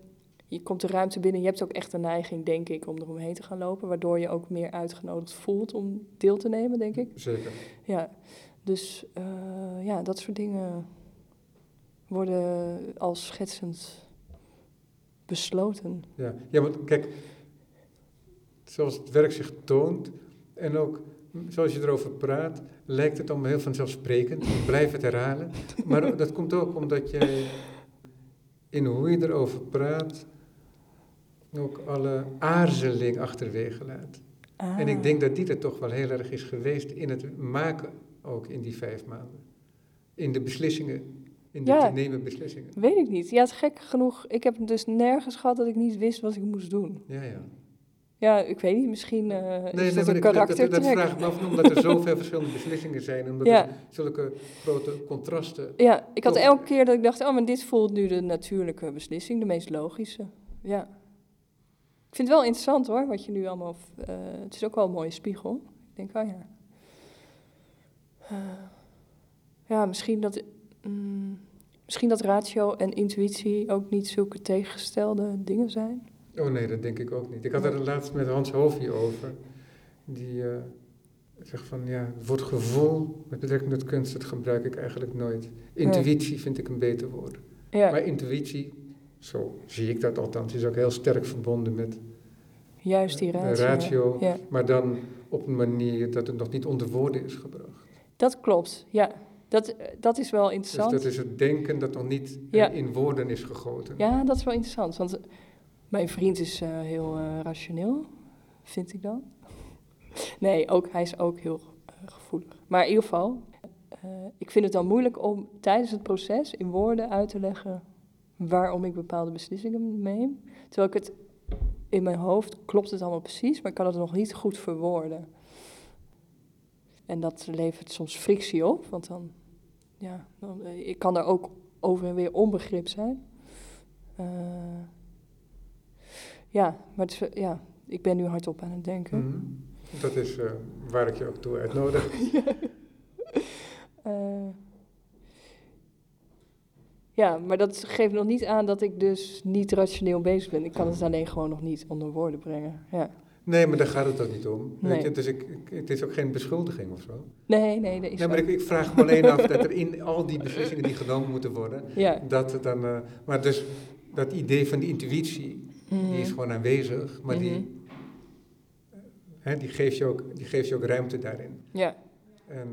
je komt de ruimte binnen, je hebt ook echt de neiging, denk ik, om er omheen te gaan lopen. Waardoor je ook meer uitgenodigd voelt om deel te nemen, denk ik. Zeker. Ja, dus eh, ja, dat soort dingen worden als schetsend besloten. Ja. ja, want kijk, zoals het werk zich toont en ook zoals je erover praat, lijkt het allemaal heel vanzelfsprekend. Ik blijf het herhalen. Maar dat komt ook omdat jij in hoe je erover praat ook alle aarzeling achterwege laat. En ik Ah. denk dat die er toch wel heel erg is geweest in het maken ook in die vijf maanden. In de beslissingen, in de Ja. te nemen beslissingen. Weet ik niet. Ja, het is gek genoeg. Ik heb dus nergens gehad dat ik niet wist wat ik moest doen. Ja, ja. Ja, ik weet niet, misschien eh is nee, dat een ik- dat, karaktertrek. vraag ik me af, omdat er zoveel verschillende beslissingen zijn. en Omdat Ja. er zulke grote contrasten... Ja, ik had elke keer dat ik dacht, oh, maar dit voelt nu de natuurlijke beslissing, de meest logische. Ja. Ik vind het wel interessant hoor, wat je nu allemaal... eh, het is ook wel een mooie spiegel. Ik denk, oh ja. Eh, ja, misschien dat... mm, misschien dat ratio en intuïtie ook niet zulke tegengestelde dingen zijn. Oh nee, dat denk ik ook niet. Ik had er laatst met Hans Hoofdje over. Die eh, zegt van, ja, het woord gevoel met betrekking tot kunst, dat gebruik ik eigenlijk nooit. Intuïtie vind ik een beter woord. Ja, Maar intuïtie, zo zie ik dat althans, is ook heel sterk verbonden met juist die ratio. ratio. Ja, Maar dan op een manier dat het nog niet onder woorden is gebracht. dat klopt. Ja, dat, dat is wel Dus interessant. dat is het denken dat nog niet Ja. in woorden is gegoten. Ja, dat is wel interessant. Want eh, mijn vriend is eh, heel eh, rationeel, vind ik dan. Nee, ook, hij is ook heel gevoelig. Maar in ieder geval, ik vind het dan moeilijk om tijdens het proces in woorden uit te leggen waarom ik bepaalde beslissingen neem. Terwijl ik het in mijn hoofd klopt het allemaal precies, maar ik kan het nog niet goed verwoorden. En dat levert soms frictie op, want dan, ja, dan, eh, ik kan daar ook over en weer onbegrip zijn. Eh, ja, maar het is, ja, ik ben nu hardop aan het denken. Mhm. Dat is eh, waar ik je ook toe uitnodig. ja, maar dat geeft nog niet aan dat ik dus niet rationeel bezig ben. Ik kan het alleen gewoon nog niet onder woorden brengen. Ja. Nee, maar daar gaat het ook niet om. Weet Nee. je? Dus ik, ik- het is ook geen beschuldiging of zo. Nee, nee, dat is Nee, maar ik, ik vraag me alleen af dat er in al die beslissingen die genomen moeten worden, Ja. dat het dan. eh, maar dus dat idee van die intuïtie, die is Mhm. gewoon aanwezig, maar Mhm. die, hè, die, geeft je ook, die geeft je ook ruimte daarin. Ja, En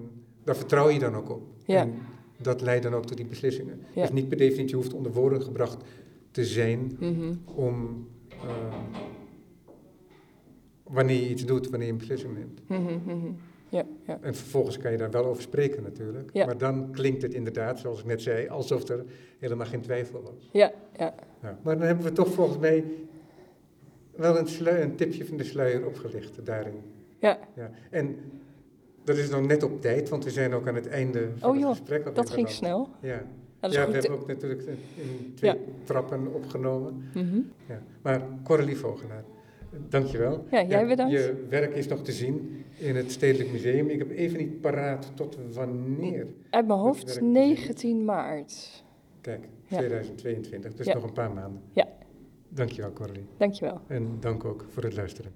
daar vertrouw je dan ook op. Ja. En dat leidt dan ook tot die beslissingen. Ja. Dus niet per definitie hoeft onder woorden gebracht te zijn mhm. om. eh, wanneer je iets doet, wanneer je een beslissing neemt. Mhm, mhm. ja, ja. En vervolgens kan je daar wel over spreken natuurlijk. Ja. Maar dan klinkt het inderdaad, zoals ik net zei, alsof er helemaal geen twijfel was. ja, ja. Maar dan hebben we toch volgens mij wel een, een tipje van de sluier opgelicht daarin. Ja. Ja. En dat is nog net op tijd, want we zijn ook aan het einde van Oh het joh, gesprek. alweer Dat ging snel. Ja, ja goed. we hebben ook natuurlijk in twee Ja. trappen opgenomen. Mhm. Ja. Maar Coralie Vogelaar, dankjewel. Ja, jij bedankt. Je werk is nog te zien in het Stedelijk Museum. Ik heb even niet paraat tot wanneer. Uit mijn hoofd werkt 19 maart. Kijk, Ja. 2022, dus Ja. nog een paar maanden. Ja. Dankjewel Coralie. Dankjewel. En dank ook voor het luisteren.